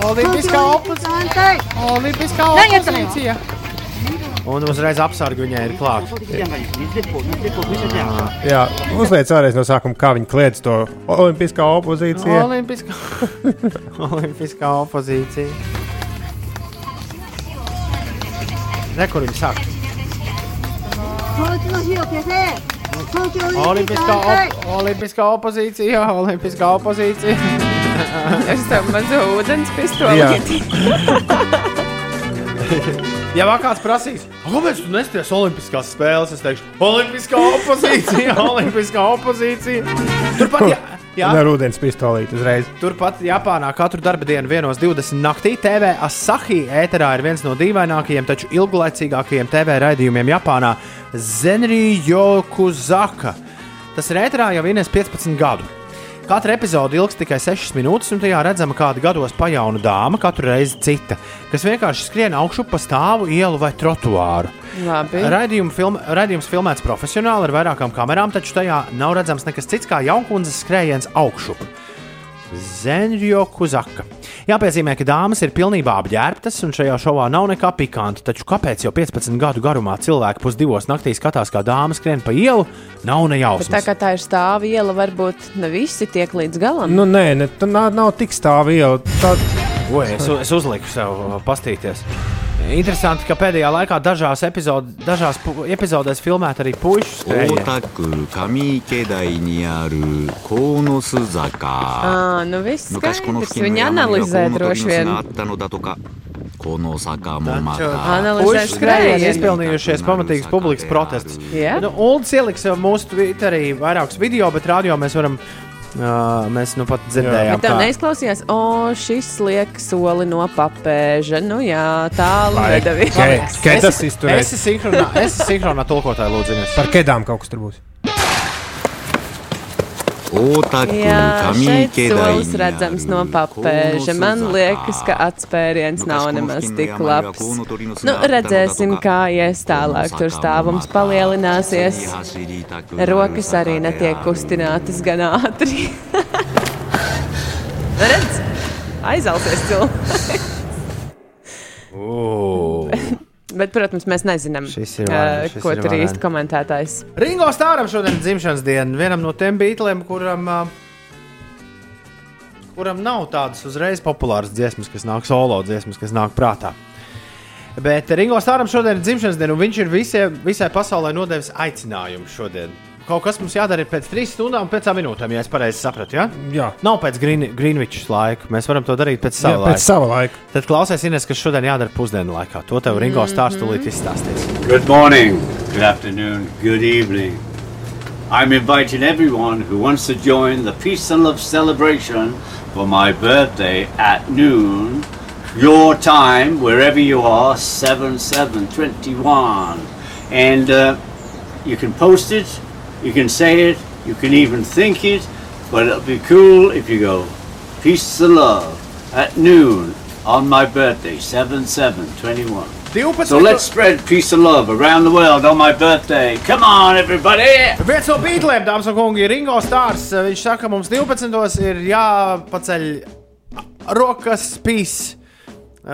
Olimpiskā opozīcija! Olimpiskā opozīcija! Un uzreiz apsargi viņai ir klāta. Jā, uzliec vēlreiz no sākuma, kā viņi kliedz to olimpiskā opozīcija. Olimpiskā, [laughs] Olimpiskā opozīcija. Nekur viņi saka. Olimpiskā, op olimpiskā opozīcija, olimpiskā opozīcija. [laughs] Es tev mazu ūdens pistoli. [laughs] [laughs] Ja vēl kāds prasīs, kāpēc tu nesties Olimpiskās spēles, es teikšu, Olimpiskā opozīcija, [laughs] Olimpiskā opozīcija. Turpat, jā, jā. Ar ūdens pistolīti uzreiz. Turpat Japānā katru darba dienu vienos 20 naktī TV Asahi ēterā ir viens no dīvainākajiem, taču ilglaicīgākajiem TV raidījumiem Japānā - Zenri Jokuzaka. Tas ir ēterā jau vienas 15 gadu. Katra epizode ilgs tikai 6 minūtes, un tajā redzama kāda gados pajauna dāma, katru reizi cita, kas vienkārši skrien augšu pa stāvu, ielu vai trotuāru. Labi. Raidījuma film, raidījums filmēts profesionāli ar vairākām kamerām, taču tajā nav redzams nekas cits kā jaunkundzes skrējiens augšup. Zenrio Kuzaka. Jāpiezīmē, ka dāmas ir pilnībā apģērbtas, un šajā šovā nav nekā pikanta. Taču kāpēc jau 15 gadu garumā cilvēki pusdivos naktī skatās, kā dāmas skrien pa ielu, nav ne Bet tā kā tā ir stāva iela, varbūt ne visi tiek līdz galam. Nu, nē, ne, tā nav, nav tik stāva iela. Tā, Oi, es, es uzliku sev uh, pastīties. Interesanti, ka pēdējā laikā dažās, epizode, dažās epizodēs filmēta arī puikas strēja. Nu viss skaidrs, viņi analizē droši vien. Konosakā monēta. Skrējies izpelnījušies pamatīgs publikas protests. Yeah. Nu, Ulds ieliks mūsu Twitterī vairākus video, bet rādio mēs varam Uh, mēs nu pat dzirdējām, Bet tev neizklausījās, o, šis liek soli no papēža. Nu jā, tālu Vai, nedavīja. Ke- ke- tas izturēs. Es esmu sinhronā, tulkotāja, lūdzu. Par kedām kaut kas tur būs. Jā, šeit solis redzams no papēža. Man liekas, ka atspēriens nav nemaz tik labs. Nu, redzēsim, kā ies tālāk. Tur stāvums palielināsies. Rokas arī netiek kustinātas gan ātri. [laughs] Redz, aizelsies cilvēks. Bet, protams, mēs nezinām, ir šis ko tur īsti komentētājs. Ringo Stāram šodien ir dzimšanas diena. Vienam no tiem beatliem, kuram, uh, kuram nav tādas uzreiz populāras dziesmas, kas nāk solo dziesmas, kas nāk prātā. Bet Ringo Stāram šodien ir dzimšanas diena, un viņš ir visie, visai pasaulē nodevis aicinājumu šodien. Kaut kas mums jādara pēc trīs stundām, un piecām minūtēm, ja es pareizi sapratu. Ja? Jā. Nav pēc Green, Greenwich laika. Mēs varam to darīt pēc Jā, sava pēc laika. sava laika. Tad klausies, Ines, kas šodien jādara pusdienu laikā. To tev Ringo stāstu tūlīt izstāstīs. Good morning, good afternoon, good evening. I'm inviting everyone who wants to join the Peace and Love celebration for my birthday at noon, your time, wherever you are, 7 7 21. And uh, you can post it, you can say it, you can even think it, but it'll be cool if you go Peace and Love at noon on my birthday, 7 7 21. 12. So let's spread peace and love around the world on my birthday. Come on, everybody! Viens no beatliem, dāmas un kungi, Ringo Stārs. Eh, Viņš saka, mums 12. ir jāpaceļ rokas pīs.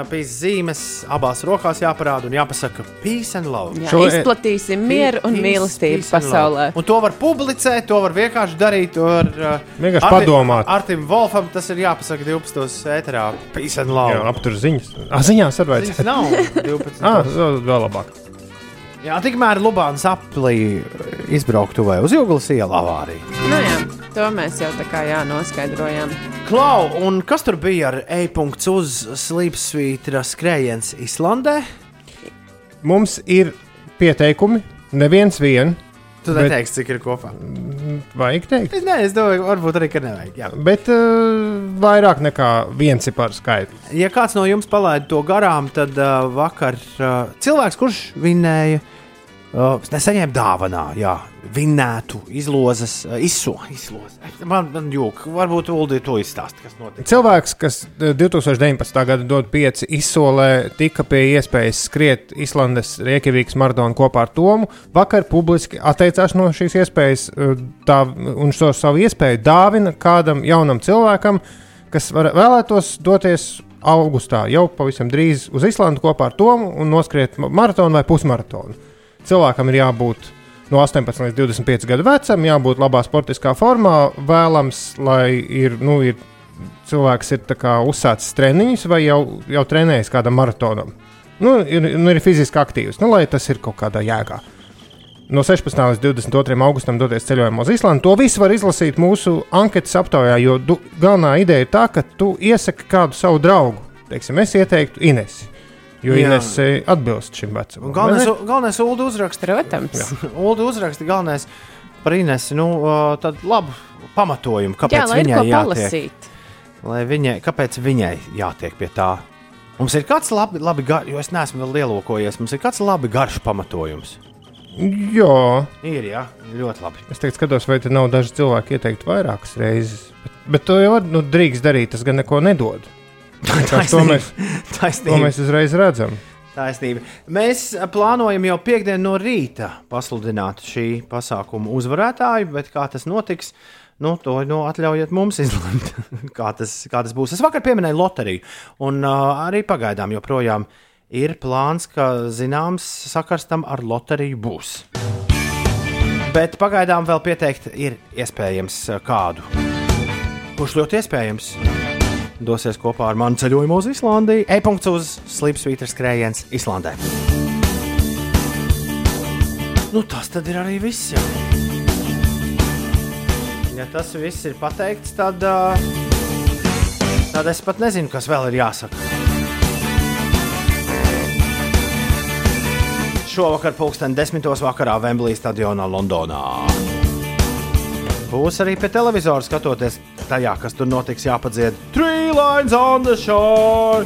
Pīs zīmes abās rokās jāparāda un jāpasaka peace and love. Jā, izplatīsim mieru un mīlestību pasaulē. Un to var publicēt, to var vienkārši darīt. Var, Vienkārši Arti- padomāt. Artim Wolfam tas ir jāpasaka 12. ēterā. Peace and love. Jā, aptur ziņas. Ah, ziņās arī Ziņas nav [laughs] 12. Ah, vēl labāk. Jā, tikmēr Lubāns aplī izbrauktu vai uz Jūglas ielu avāriju. Nu, jā. To mēs jau tā kā jā, noskaidrojām. Klau, un kas tur bija ar e-punktu uz slīpsvītra skrējiens Islandē? Mums ir pieteikumi, neviens vien. Tu bet- neteiksi, cik ir kopā. Vajag teikt. Es, ne, es domāju, varbūt arī, ka nevajag. Jā. Bet uh, vairāk nekā viens ir par skaitu. Ja kāds no jums palaida to garām, tad uh, vakar uh, cilvēks, kurš vinēja, uh, nesaņēma dāvanā, jā, vinētu izlozes, uh, izso, izlozes. Man, man jūg, varbūt Uldi to izstāst, kas notika. Cilvēks, kas eh, 2019. gada dod pieci izsolē, tika pie iespējas skriet Islandes Riekavīgas maratonu kopā ar Tomu. Vakar publiski atteicās no šīs iespējas, tā, un šo savu iespēju dāvina kādam jaunam cilvēkam, kas var, vēlētos doties augustā, jau pavisam drīz uz Islandu kopā ar Tomu un noskriet ma- maratonu vai pusmaratonu. Cilvēkam ir jābūt no 18 līdz 25 gadu vecam, jābūt labā sportiskā formā. Vēlams, lai ir, nu, ir cilvēks ir uzsācis treniņus vai jau, jau trenējis kādam maratonam. Nu, ir, nu, ir fiziski aktīvs, nu, lai tas ir kaut kādā jēgā. No 16. līdz 22. augustam doties ceļojumā uz Islandu. To visu var izlasīt mūsu anketas aptaujā, jo du, galvenā ideja ir tā, ka tu iesaki kādu savu draugu. Teiksim, es ieteiktu Inesi, jo Jā. Inese atbilst šim vecumam. Galvenais, galvenais Ulu uzraksta, Protams. [laughs] Ulu uzraksta galvenais par Inesu, nu, tad labu pamatojumu, kāpēc Jā, viņai jātiek. palasīt. Lai viņai, kāpēc viņai jātiek pie tā? Mums ir kāds labi, labi gar, jo es neesmu vēl ielūkojies, mums ir kāds labi garš pamatojums. Jā, Ir, jā, ļoti labi. es teiktu, skatos, vai te nav daži cilvēki ieteikti vairākas reizes. Bet, bet to jau var, nu, drīkst darīt, tas gan neko nedod. [laughs] To mēs, to Taisnība. mēs uzreiz redzam. Taisnība. Mēs ā, plānojam jau piekdienu no rīta pasludināt šī pasākuma uzvarētāju, bet kā tas notiks, nu, to nu, atļaujiet mums izlemt, [laughs] kā, tas, kā tas būs. Es vakar pieminēju loteriju, un uh, arī pagaidām joprojām ir plāns, ka zināms sakars tam ar loteriju būs. Bet pagaidām vēl pieteikt ir iespējams ā, kādu. Kurš ļoti iespējams dosies kopā ar mani ceļojumu uz Islandiju. E-punkts uz slīpsvītra skrējiens Islandē. Nu, tas tad ir arī viss. Jā. Ja tas viss ir pateikts, tad, tad es pat nezinu, kas vēl ir jāsaka. Šovakar, pulksten desmitos vakarā Vemblī stadionā Londonā. Būs arī pie televizora skatoties tajā, kas tur notiks, jāpadzied Three lines on the shore,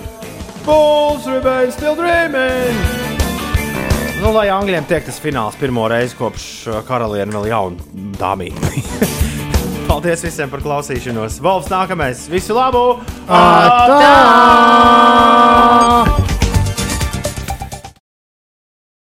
Bulls remain still dreaming. Nu, lai Angļiem tiek tas fināls pirmo reizi kopš uh, karaliene vēl jauna dāmīga. [laughs] Paldies visiem par klausīšanos. Valsts nākamais. Visu labu! Atā!